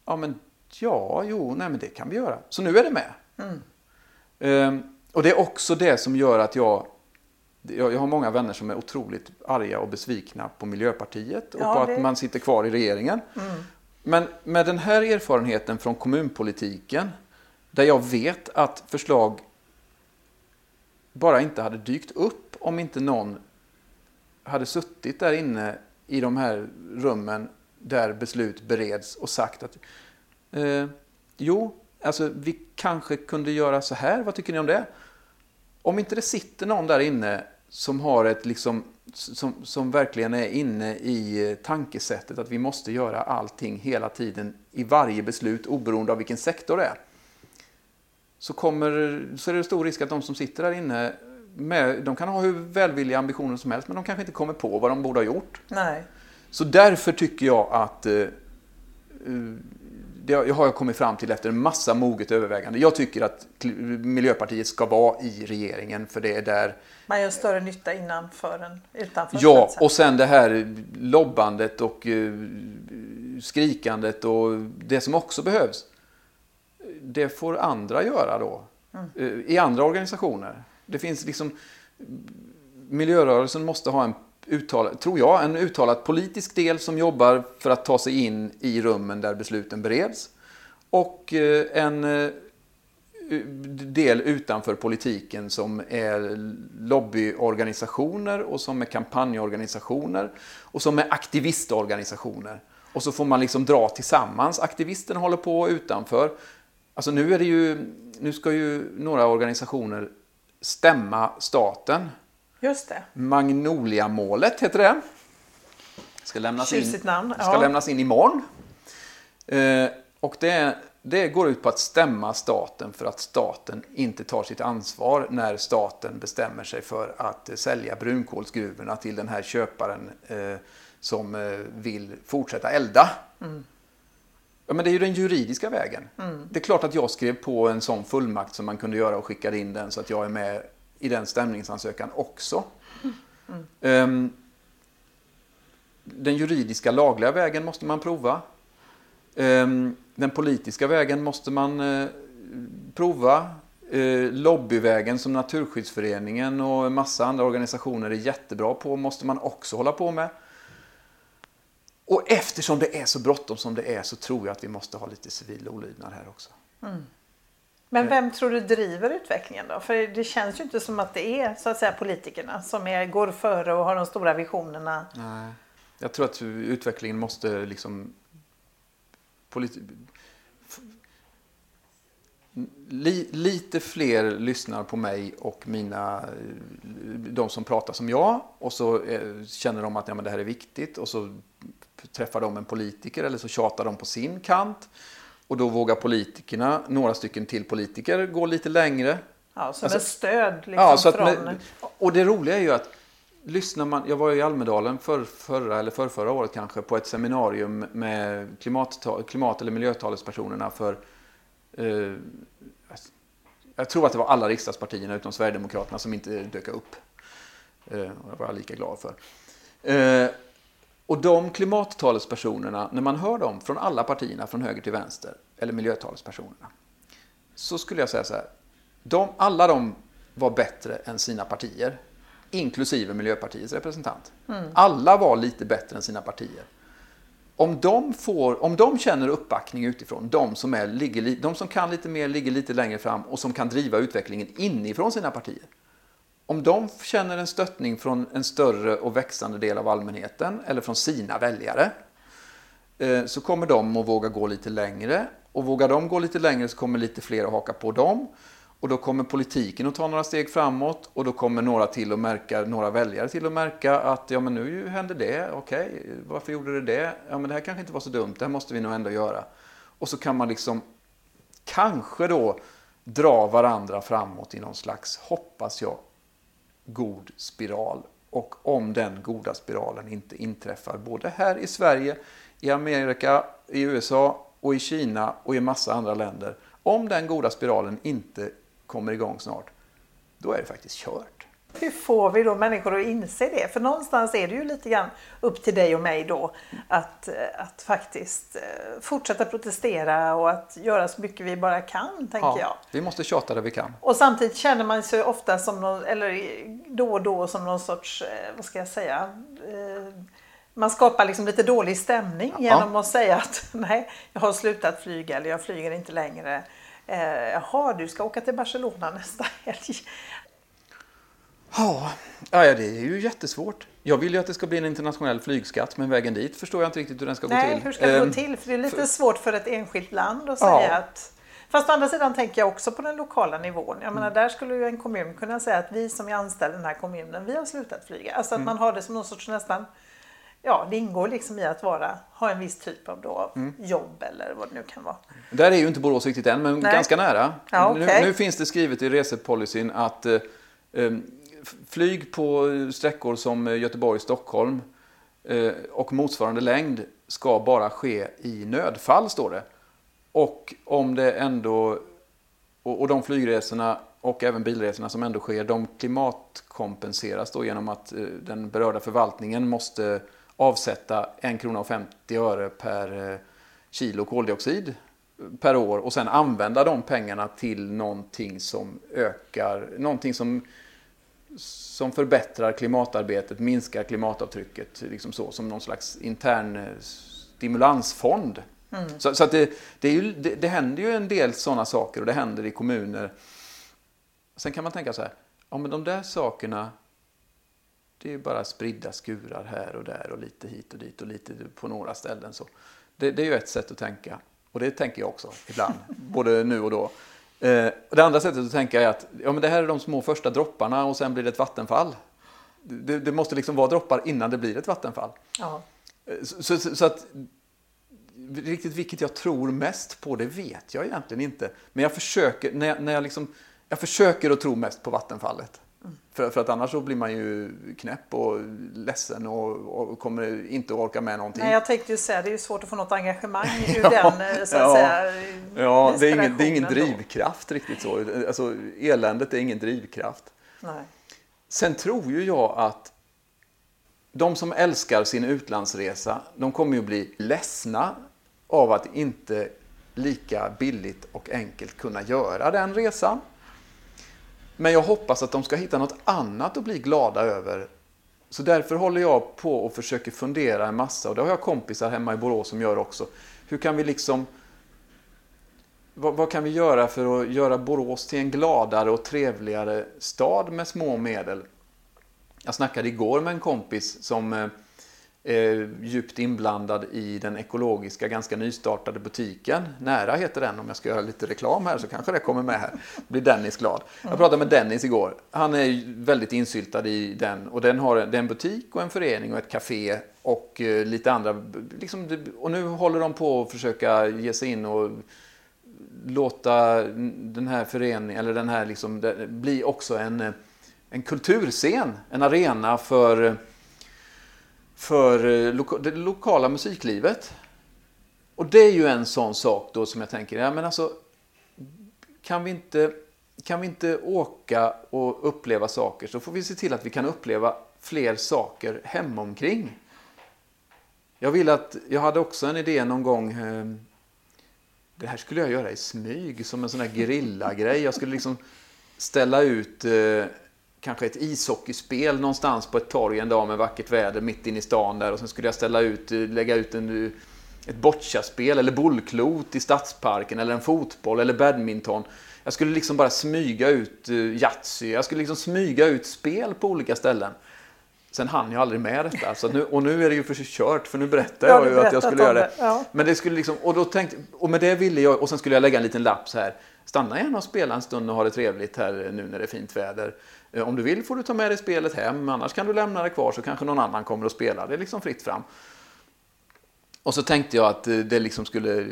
Ja, men ja, jo, nej, men det kan vi göra. Så nu är det med. Mm. Um, och det är också det som gör att jag, jag, jag har många vänner som är otroligt arga och besvikna på Miljöpartiet och ja, på det... att man sitter kvar i regeringen. Mm. Men med den här erfarenheten från kommunpolitiken, där jag vet att förslag bara inte hade dykt upp om inte någon hade suttit där inne i de här rummen där beslut bereds och sagt att eh, jo, alltså vi kanske kunde göra så här, vad tycker ni om det? Om inte det sitter någon där inne som har ett liksom som, som verkligen är inne i tankesättet att vi måste göra allting hela tiden i varje beslut oberoende av vilken sektor det är så, kommer, så är det stor risk att de som sitter där inne med, de kan ha hur välvilliga ambitioner som helst men de kanske inte kommer på vad de borde ha gjort. Nej. Så därför tycker jag att uh, det har jag kommit fram till efter en massa moget övervägande. Jag tycker att Miljöpartiet ska vara i regeringen för det är där... Man gör större nytta innanför än utanför. Ja, och sen det här lobbandet och uh, skrikandet och det som också behövs det får andra göra då. Mm. Eh, I andra organisationer. Det finns liksom... Miljörörelsen måste ha en uttalad, tror jag, en uttalad politisk del som jobbar för att ta sig in i rummen där besluten bereds. Och eh, en eh, del utanför politiken som är lobbyorganisationer och som är kampanjorganisationer och som är aktivistorganisationer. Och så får man liksom dra tillsammans. Aktivisterna håller på utanför. Alltså nu är det ju, nu ska ju några organisationer stämma staten. Just det. Magnoliamålet heter det. Ska lämnas in, Tjusigt namn, ska ja. lämnas in imorgon. Eh, och det, det går ut på att stämma staten för att staten inte tar sitt ansvar när staten bestämmer sig för att eh, sälja brunkolsgruvorna till den här köparen eh, som eh, vill fortsätta elda. Ja, men det är ju den juridiska vägen. Det är klart att jag skrev på en sån fullmakt som man kunde göra och skickade in den så att jag är med i den stämningsansökan också. Ehm, den juridiska lagliga vägen måste man prova. Um, Den politiska vägen måste man uh, prova. Uh, Lobbyvägen som Naturskyddsföreningen och en massa andra organisationer är jättebra på måste man också hålla på med. Och eftersom det är så bråttom som det är så tror jag att vi måste ha lite civil olydnad här också. Men vem tror du driver utvecklingen då? För det känns ju inte som att det är så att säga politikerna som är, går före och har de stora visionerna. Nej. Jag tror att utvecklingen måste liksom... Li, lite fler lyssnar på mig och mina, eh, de som pratar som jag och så eh, känner de att ja, men det här är viktigt och så träffar de en politiker eller så tjatar de på sin kant och då vågar politikerna, några stycken till politiker, gå lite längre. Ja, som Alltså- ett stöd liksom Ja, så att från... med, och det roliga är ju att lyssnar man, jag var i Almedalen för, förra eller för förra året kanske på ett seminarium med klimat, klimat eller miljötalespersonerna för eh, jag tror att det var alla riksdagspartierna utom Sverigedemokraterna som inte dök upp. Eh, och det var jag lika glad för. Eh, och de klimattalespersonerna, när man hör dem från alla partierna från höger till vänster, eller miljötalespersonerna, så skulle jag säga så här. De, alla de var bättre än sina partier, inklusive Miljöpartiets representant. Alla var lite bättre än sina partier. Om de, får, om de känner uppbackning utifrån, de som, är, ligger, li- de som kan lite mer, ligger lite längre fram och som kan driva utvecklingen inifrån sina partier. Om de känner en stöttning från en större och växande del av allmänheten eller från sina väljare eh, så kommer de att våga gå lite längre. Och vågar de gå lite längre så kommer lite fler att haka på dem. Och då kommer politiken att ta några steg framåt och då kommer några till att märka, några väljare till att märka att ja men nu hände det, okej, varför gjorde det det? Ja men det här kanske inte var så dumt, det här måste vi nog ändå göra. Och så kan man liksom kanske då dra varandra framåt i någon slags, hoppas jag, god spiral. Och om den goda spiralen inte inträffar både här i Sverige, i Amerika, i USA och i Kina och i massa andra länder. Om den goda spiralen inte kommer igång snart, då är det faktiskt kört. Hur får vi då människor att inse det? För någonstans är det ju lite grann upp till dig och mig då att, eh, att faktiskt eh, fortsätta protestera och att göra så mycket vi bara kan, tänker jag. vi måste tjata där vi kan. Och samtidigt känner man sig ofta som någon, eller då och då som någon sorts, eh, vad ska jag säga, man skapar liksom lite dålig stämning Ja. genom att säga att [laughs] nej, jag har slutat flyga eller jag flyger inte längre. Eh, jaha, du ska åka till Barcelona nästa [laughs] helg. Ja, ja, det är ju jättesvårt. Jag vill ju att det ska bli en internationell flygskatt, men vägen dit förstår jag inte riktigt hur den ska gå Nej, till. hur ska det Ehm, gå till? För det är lite för- svårt för ett enskilt land att Ja. säga att Fast å andra sidan tänker jag också på den lokala nivån. Jag Mm. menar, där skulle ju en kommun kunna säga att vi som är anställda i den här kommunen, vi har slutat flyga. Alltså att Mm. man har det som någon sorts nästan, ja det ingår liksom i att vara, ha en viss typ av då, Mm. jobb eller vad det nu kan vara. Där är ju inte Borås riktigt än, men Nej. ganska nära. Ja, nu, okej. nu finns det skrivet i resepolicyn att eh, eh, f- flyg på sträckor som eh, Göteborg-Stockholm eh, och motsvarande längd ska bara ske i nödfall, står det. Och om det ändå, och, de flygresorna och även bilresorna som ändå sker, de klimatkompenseras då genom att eh, den berörda förvaltningen måste avsätta 1 krona och 50 öre per kilo koldioxid per år och sen använda de pengarna till någonting som ökar, någonting som, som förbättrar klimatarbetet, minskar klimatavtrycket, liksom så, som någon slags intern eh, stimulansfond. Så, så att det, det, ju, det, det händer ju en del sådana saker och det händer i kommuner. Sen kan man tänka så här, ja men de där sakerna, det är bara spridda skurar här och där och lite hit och dit och lite på några ställen. Så det, det är ju ett sätt att tänka. Och det tänker jag också ibland, [laughs] både nu och då. Eh, det andra sättet att tänka är att ja, men det här är de små första dropparna och sen blir det ett vattenfall. Det, det måste liksom vara droppar innan det blir ett vattenfall. Ja. Eh, så, så, så, att riktigt vilket jag tror mest på, det vet jag egentligen inte. Men jag försöker, när jag, när jag, liksom, jag försöker att tro mest på vattenfallet. För, för att annars så blir man ju knäpp och ledsen och, och kommer inte att orka med någonting. Nej, jag tänkte ju säga det är ju svårt att få något engagemang [laughs] ur ja, den eh, så att ja, säga. Ja, det är, ingen, det är ingen drivkraft då. riktigt så. Alltså, eländet är ingen drivkraft. Nej. Sen tror ju jag att de som älskar sin utlandsresa, de kommer ju bli ledsna av att inte lika billigt och enkelt kunna göra den resan. Men jag hoppas att de ska hitta något annat att bli glada över. Så därför håller jag på och försöker fundera en massa, och det har jag kompisar hemma i Borås som gör också. Hur kan vi liksom... Vad, vad kan vi göra för att göra Borås till en gladare och trevligare stad med små medel? Jag snackade igår med en kompis som eh, eh, djupt inblandad i den ekologiska, ganska nystartade butiken. Nära heter den, om jag ska göra lite reklam här så kanske det kommer med här. blir Dennis glad. Jag pratade med Dennis igår. Han är väldigt insyltad i den och den har det är en butik och en förening och ett café och eh, lite andra. Liksom, och nu håller de på att försöka ge sig in och låta den här föreningen, eller den här liksom, bli också en, eh, en kulturscen, en arena för eh, för eh, loka det lokala musiklivet. Och det är ju en sån sak då som jag tänker, ja men alltså kan vi inte, kan vi inte åka och uppleva saker så får vi se till att vi kan uppleva fler saker hemomkring. Jag vill att, jag hade också en idé någon gång, ehm, det här skulle jag göra i smyg som en sån här gerilla-grej. Jag skulle liksom ställa ut eh, kanske ett ishockeyspel någonstans på ett torg en dag med vackert väder mitt inne i stan där och sen skulle jag ställa ut, lägga ut en, ett bocciaspel eller bollklot i stadsparken eller en fotboll eller badminton. Jag skulle liksom bara smyga ut uh, Yatzy, jag skulle liksom smyga ut spel på olika ställen. Sen hann jag aldrig med detta. Så nu, och nu är det ju för kört för nu berättar jag ju att jag skulle göra det. Ja. Men det skulle liksom, och, då tänkte, och med det ville jag, och sen skulle jag lägga en liten lapp så här. Stanna gärna och spela en stund och ha det trevligt här nu när det är fint väder. Eh, om du vill får du ta med dig spelet hem, annars kan du lämna det kvar så kanske någon annan kommer att spela. Det är liksom fritt fram. Och så tänkte jag att eh, det liksom skulle,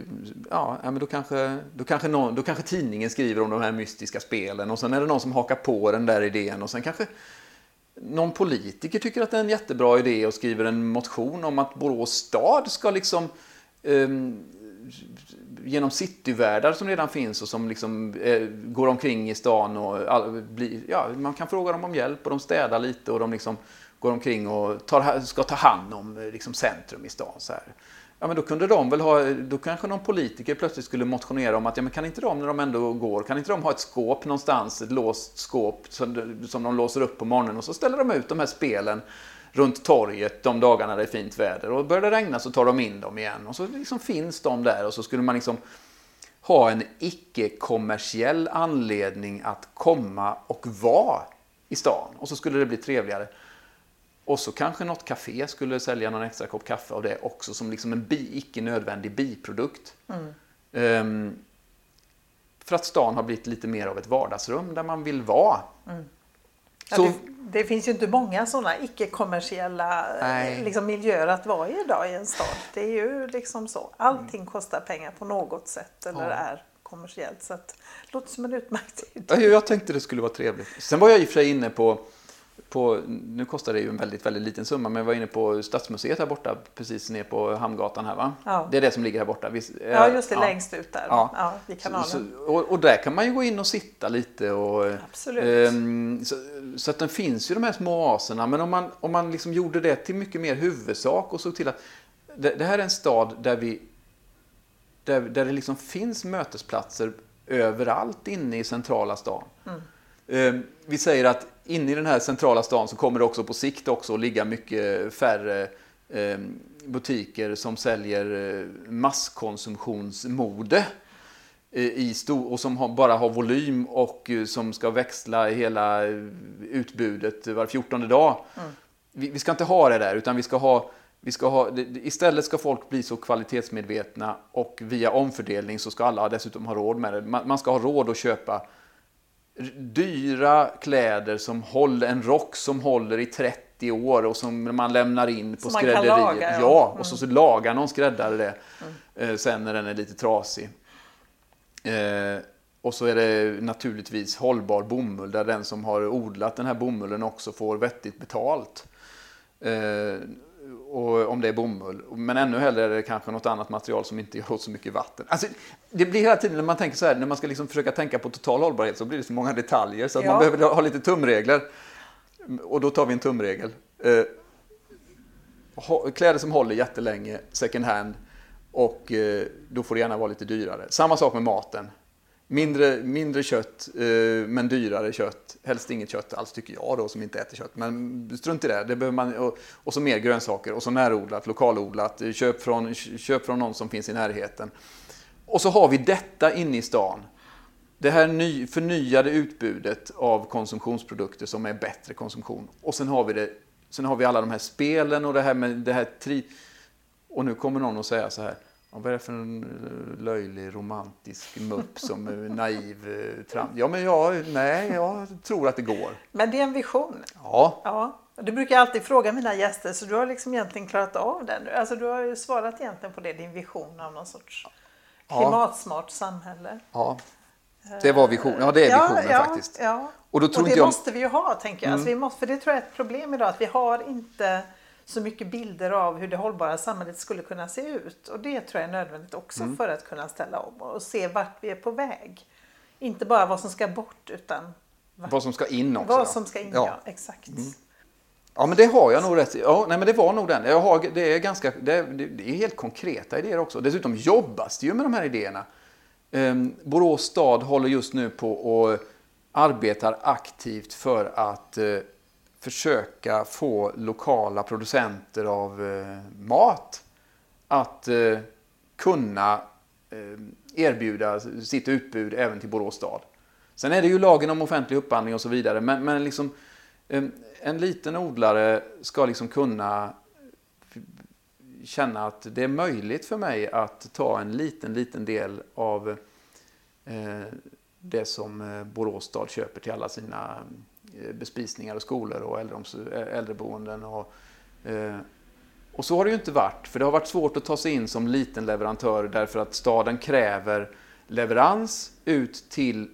ja, men då kanske, då, kanske någon, då kanske tidningen skriver om de här mystiska spelen och sen är det någon som hakar på den där idén och sen kanske någon politiker tycker att det är en jättebra idé och skriver en motion om att Borås stad ska liksom um, genom cityvärdar som redan finns och som liksom, eh, går omkring i stan och all, blir, ja, man kan fråga dem om hjälp och de städar lite och de liksom går omkring och tar, ska ta hand om eh, liksom, centrum i stan. Så här. Ja, men då kunde de väl ha, då kanske någon politiker plötsligt skulle motionera om att ja, men kan inte de när de ändå går, kan inte de ha ett skåp någonstans, ett låst skåp som, som de låser upp på morgonen och så ställer de ut de här spelen runt torget de dagarna det är fint väder. Och börjar det regna så tar de in dem igen. Och så liksom finns de där och så skulle man liksom ha en icke-kommersiell anledning att komma och vara i stan. Och så skulle det bli trevligare. Och så kanske något café skulle sälja någon extra kopp kaffe av det också som liksom en bi, icke nödvändig biprodukt. Mm. Um, för att stan har blivit lite mer av ett vardagsrum där man vill vara. Mm. Ja, så, det, det, finns ju inte många sådana icke-kommersiella liksom, miljöer att vara i idag i en stad. Det är ju liksom så. Allting mm. kostar pengar på något sätt eller ja. är kommersiellt. Så att, det låter som en utmärkt idé. Jag tänkte det skulle vara trevligt. Sen var jag i och för sig inne på på, nu kostar det ju en väldigt, väldigt liten summa, men jag var inne på Stadsmuseet här borta, precis ner på Hamngatan här va? Ja. Det är det som ligger här borta. Vi, ja, just det, ja. längst ut där. Ja. ja vid kanalen. Så, och, och, där kan man ju gå in och sitta lite. Och, Absolut. Um, så, så, att den finns ju de här små oaserna, men om man, om man liksom gjorde det till mycket mer huvudsak och såg till att det, det här är en stad där vi där, där det liksom finns mötesplatser överallt inne i centrala stan. Mm. Um, vi säger att inne i den här centrala stan så kommer det också på sikt också att ligga mycket färre eh, butiker som säljer eh, masskonsumtionsmode eh, i stor, och som bara har volym och som ska växla hela utbudet var fjortonde dag. Mm. vi, vi ska inte ha det där, utan vi ska ha vi ska ha, istället ska folk bli så kvalitetsmedvetna och via omfördelning så ska alla dessutom ha råd med det. Man, man ska ha råd att köpa dyra kläder som håller, en rock som håller i 30 år och som man lämnar in på skrädderiet. Ja, mm. och så, så lagar någon skräddare det mm. eh, sen när den är lite trasig. Eh, och så är det naturligtvis hållbar bomull där den som har odlat den här bomullen också får vettigt betalt. Eh, och om det är bomull. Men ännu hellre är det kanske något annat material som inte gör åt så mycket vatten. Alltså, det blir hela tiden när man tänker så här, när man ska liksom försöka tänka på total hållbarhet så blir det så många detaljer så att ja. man behöver ha lite tumregler. Och då tar vi en tumregel. Eh, kläder som håller jättelänge, second hand, och eh, då får det gärna vara lite dyrare. Samma sak med maten. Mindre, mindre kött, eh, men dyrare kött. Helst inget kött alls tycker jag då som inte äter kött. Men strunt i det. det behöver man, och, och så mer grönsaker och så närodlat, lokalodlat. Köp från, köp från någon som finns i närheten. Och så har vi detta inne i stan. Det här ny, förnyade utbudet av konsumtionsprodukter som är bättre konsumtion. Och sen har vi, det, sen har vi alla de här spelen och det här med det här tri... Och nu kommer någon att säga så här. Vad är det för en eh, löjlig romantisk mupp som är naiv eh, tramp? Ja, men jag, nej, jag tror att det går. Men det är en vision. Ja. ja. Du brukar alltid fråga mina gäster, så du har liksom egentligen klarat av den. Alltså, du har ju svarat egentligen på det, din vision av någon sorts klimatsmart samhälle. Ja, det var visionen. Ja, det är visionen ja, faktiskt. Ja. Och, då tror och det jag... måste vi ju ha, tänker jag. Alltså, mm. Alltså, vi måste, för det tror jag är ett problem idag, att vi har inte så mycket bilder av hur det hållbara samhället skulle kunna se ut. Och det tror jag är nödvändigt också mm. för att kunna ställa om och se vart vi är på väg. Inte bara vad som ska bort utan vart, vad som ska in också. Vad som ska in, ja, ja exakt. Mm. Ja, men det har jag nog rätt Ja, nej, men det var nog den. Jag har, det, är ganska, det, det är helt konkreta idéer också. Dessutom jobbas det ju med de här idéerna. Um, Borås stad håller just nu på och arbetar aktivt för att uh, försöka få lokala producenter av eh, mat att eh, kunna eh, erbjuda sitt utbud även till Borås stad. Sen är det ju lagen om offentlig upphandling och så vidare, men, men liksom, eh, en liten odlare ska liksom kunna känna att det är möjligt för mig att ta en liten, liten del av eh, det som eh, Borås stad köper till alla sina Eh, Eh, bespisningar och skolor och eh, äldreboenden. Och, eh, och så har det ju inte varit, för det har varit svårt att ta sig in som liten leverantör därför att staden kräver leverans ut till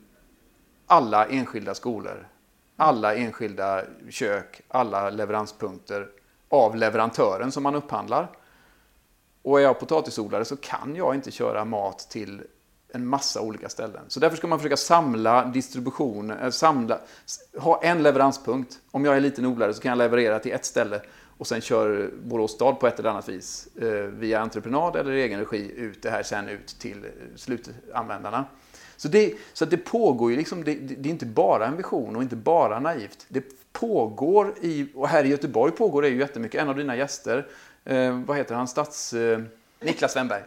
alla enskilda skolor, alla enskilda kök, alla leveranspunkter av leverantören som man upphandlar. Och är jag potatisodlare så kan jag inte köra mat till en massa olika ställen. Så därför ska man försöka samla distribution, äh, samla, ha en leveranspunkt. Om jag är liten odlare så kan jag leverera till ett ställe och sen kör Borås stad på ett eller annat vis eh, via entreprenad eller egen regi ut det här sen ut till eh, slutanvändarna. Så det, så det pågår ju liksom, det, det, är inte bara en vision och inte bara naivt. Det pågår i, och här i Göteborg pågår det ju jättemycket. En av dina gäster, eh, vad heter han, stats... Eh, Niklas Wennberg.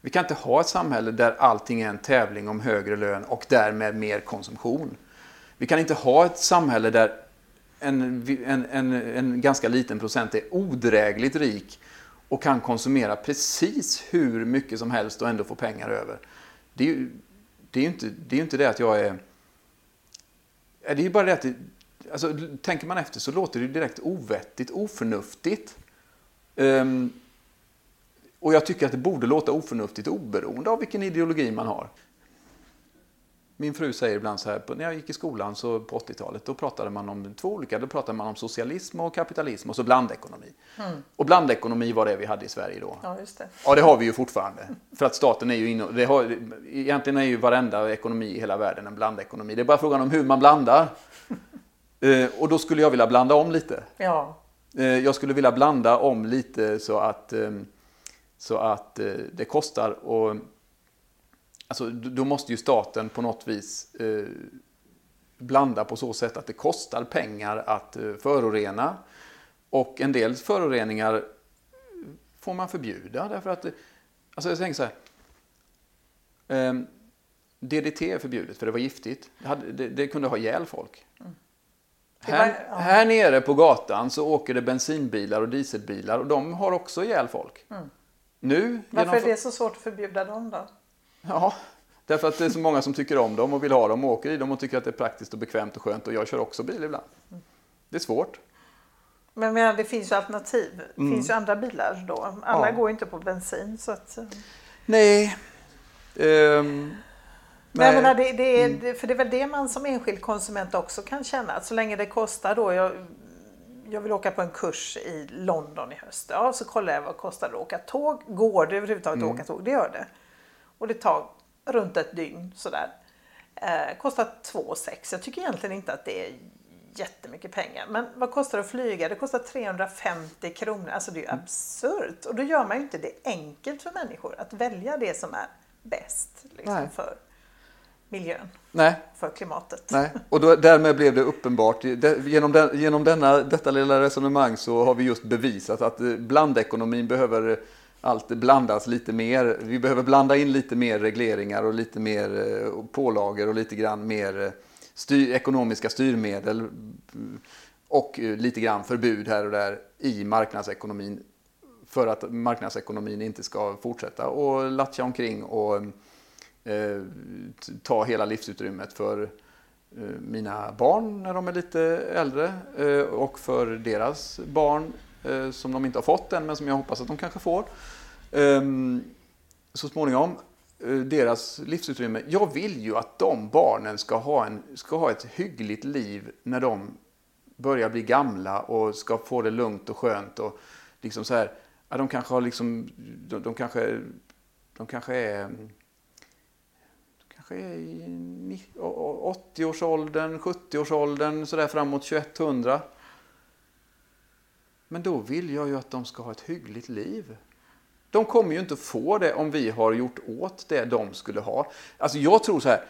Vi kan inte ha ett samhälle där allting är en tävling om högre lön och därmed mer konsumtion. Vi kan inte ha ett samhälle där en, en, en, en ganska liten procent är odrägligt rik och kan konsumera precis hur mycket som helst och ändå få pengar över. Det är ju, det är inte, det är inte det att jag är... Det är ju bara det att... Det, alltså, tänker man efter så låter det direkt ovettigt, oförnuftigt. Um, och jag tycker att det borde låta oförnuftigt oberoende av vilken ideologi man har. Min fru säger ibland så här, när jag gick i skolan så på 80-talet, då pratade man om två olika, då pratade man om socialism och kapitalism och så blandekonomi. Mm. Och blandekonomi var det vi hade i Sverige då. Ja, just det. Ja, det har vi ju fortfarande. För att staten är ju inne, det har, egentligen är ju varenda ekonomi i hela världen en blandekonomi. Det är bara frågan om hur man blandar. [laughs] eh, och då skulle jag vilja blanda om lite. Ja. Eh, jag skulle vilja blanda om lite så att eh, så att eh, det kostar och alltså, då måste ju staten på något vis eh, blanda på så sätt att det kostar pengar att eh, förorena. Och en del föroreningar får man förbjuda därför att, alltså jag tänker så här, eh, DDT är förbjudet för det var giftigt. Det, hade, det, det kunde ha ihjäl folk. Mm. Var- Här, ja. här nere på gatan så åker det bensinbilar och dieselbilar och de har också ihjäl folk. Nu, Mm. Varför är det så svårt att förbjuda dem då? Ja, därför att det är så många som tycker om dem och vill ha dem och åker i dem och tycker att det är praktiskt och bekvämt och skönt och jag kör också bil ibland. Det är svårt. Men menar, det finns ju alternativ. Det finns ju andra bilar då. Alla Mm. Ja. går inte på bensin. Så att, eh. Nej. Men jag nej. menar, det, det är, Mm. för det är väl det man som enskild konsument också kan känna. Att så länge det kostar då. Jag, jag vill åka på en kurs i London i höst. Ja, så kollar jag vad kostar det att åka tåg. Går det överhuvudtaget Mm. att åka tåg? Det gör det. Och det tar runt ett dygn sådär. Eh, kostar 2 6. Jag tycker egentligen inte att det är jättemycket pengar. Men vad kostar det att flyga? Det kostar 350 kronor. Alltså det är ju Mm. absurt. Och då gör man ju inte det enkelt för människor att välja det som är bäst liksom, Nej. för miljön, nej. för klimatet. Nej, och då, därmed blev det uppenbart. Genom, den, genom denna, detta lilla resonemang så har vi just bevisat att eh, blandekonomin behöver allt blandas lite mer. Vi behöver blanda in lite mer regleringar och lite mer eh, pålagor och lite grann mer eh, styr, ekonomiska styrmedel och lite grann förbud här och där i marknadsekonomin för att marknadsekonomin inte ska fortsätta och latcha omkring och eh, ta hela livsutrymmet för eh, mina barn när de är lite äldre eh, och för deras barn eh, som de inte har fått än men som jag hoppas att de kanske får. Ehm, så småningom, eh, deras livsutrymme. Jag vill ju att de barnen ska ha, en, ska ha ett hyggligt liv när de börjar bli gamla och ska få det lugnt och skönt och liksom så här, ja, de kanske har liksom, de, de kanske, de kanske är kanske i ni- å- å- 80-årsåldern, 70-årsåldern, sådär framåt 2100. Men då vill jag ju att de ska ha ett hyggligt liv. De kommer ju inte få det om vi har gjort åt det de skulle ha. Alltså jag tror så här,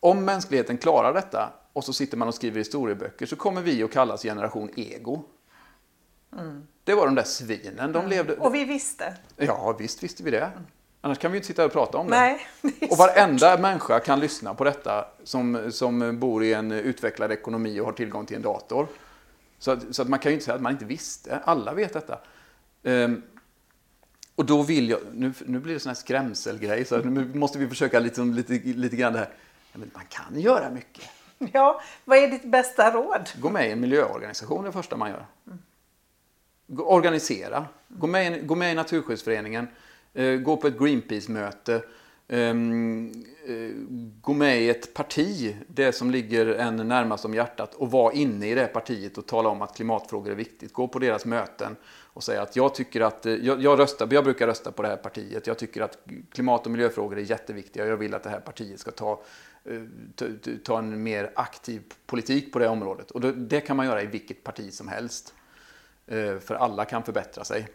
om mänskligheten klarar detta och så sitter man och skriver historieböcker så kommer vi att kallas generation ego. Det var de där svinen, de levde... Och vi visste. Ja, visst visste vi det. Annars kan vi inte sitta och prata om det. Nej. [laughs] det Och varenda människa kan lyssna på detta som, som bor i en utvecklad ekonomi och har tillgång till en dator. Så att, så att man kan ju inte säga att man inte visste. Alla vet detta. Ehm, och då vill jag, nu, nu blir det sån här skrämselgrej, så nu måste vi försöka liksom, lite, lite grann det här. Ja, man kan göra mycket. Ja, vad är ditt bästa råd? Gå med i en miljöorganisation det första man gör. Gå- Organisera. Gå med, i gå med i Naturskyddsföreningen. Eh, gå på ett Greenpeace-möte. ehm, eh, gå med i ett parti, det som ligger en närmast om hjärtat och var inne i det partiet och tala om att klimatfrågor är viktigt. Gå på deras möten och säga att jag tycker att, eh, jag, jag, röstar, jag brukar rösta på det här partiet. Jag tycker att klimat och miljöfrågor är jätteviktiga och jag vill att det här partiet ska ta, ta, ta en mer aktiv politik på det området. Och det, det kan man göra i vilket parti som helst. För alla kan förbättra sig.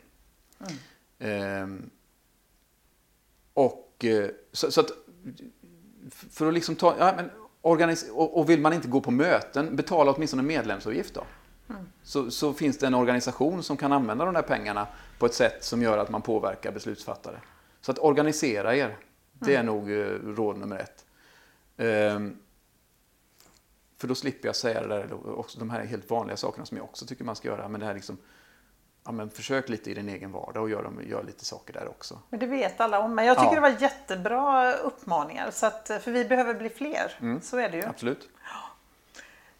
Ehm, Och eh, så, så att för att liksom ta, ja, men organis- och, och vill man inte gå på möten, betala åtminstone medlemsavgift då. Så, så finns det en organisation som kan använda de där pengarna på ett sätt som gör att man påverkar beslutsfattare. Så att organisera er, det är nog eh, råd nummer ett. Ehm, för då slipper jag säga det där, också de här helt vanliga sakerna som jag också tycker man ska göra. Men det här liksom, ja, men försök lite i din egen vardag och gör, gör lite saker där också. Men det vet alla om. Men jag tycker Ja. det var jättebra uppmaningar. Så att, för vi behöver bli fler. Mm. Så är det ju. Absolut.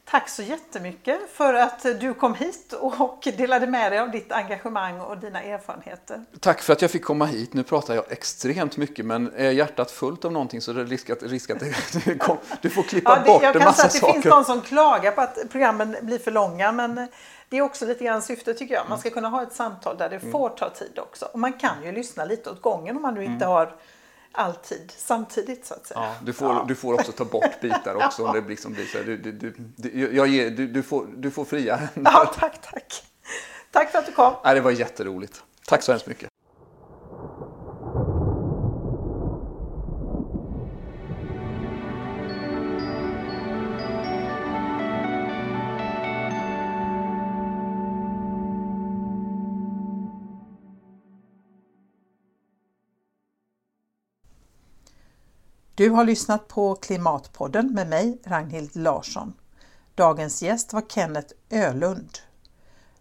Tack så jättemycket för att du kom hit och delade med dig av ditt engagemang och dina erfarenheter. Tack för att jag fick komma hit. Nu pratar jag extremt mycket men är hjärtat fullt av någonting så är det risk att, risk att det, [laughs] kom, du får klippa Ja, det, bort jag en kan massa säga att det saker. finns de som klagar på att programmen blir för långa. Men det är också lite grann syftet tycker jag. Man ska kunna ha ett samtal där det Mm. får ta tid också. Och man kan ju lyssna lite åt gången om man nu inte Mm. har all tid samtidigt så att säga. Ja, du, får, du får också ta bort bitar också om [laughs] det liksom blir så. här. Du, du, du, du, jag ger, du, du, får, du får fria. Ja, tack, tack. Tack för att du kom. Nej, det var jätteroligt. Tack så hemskt mycket. Du har lyssnat på Klimatpodden med mig, Ragnhild Larsson. Dagens gäst var Kenneth Ölund.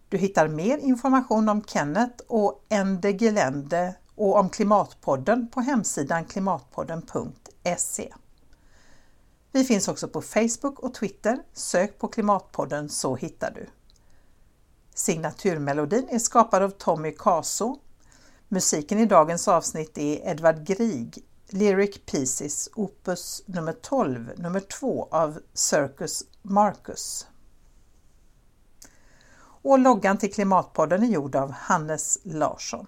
Du hittar mer information om Kenneth och Ende Gelände och om Klimatpodden på hemsidan klimatpodden.se. Vi finns också på Facebook och Twitter. Sök på Klimatpodden så hittar du. Signaturmelodin är skapad av Tommy Caso. Musiken i dagens avsnitt är Edvard Grieg, Lyric Pieces, opus nummer 12, nummer 2 av Circus Marcus. Och loggan till Klimatpodden är gjord av Hannes Larsson.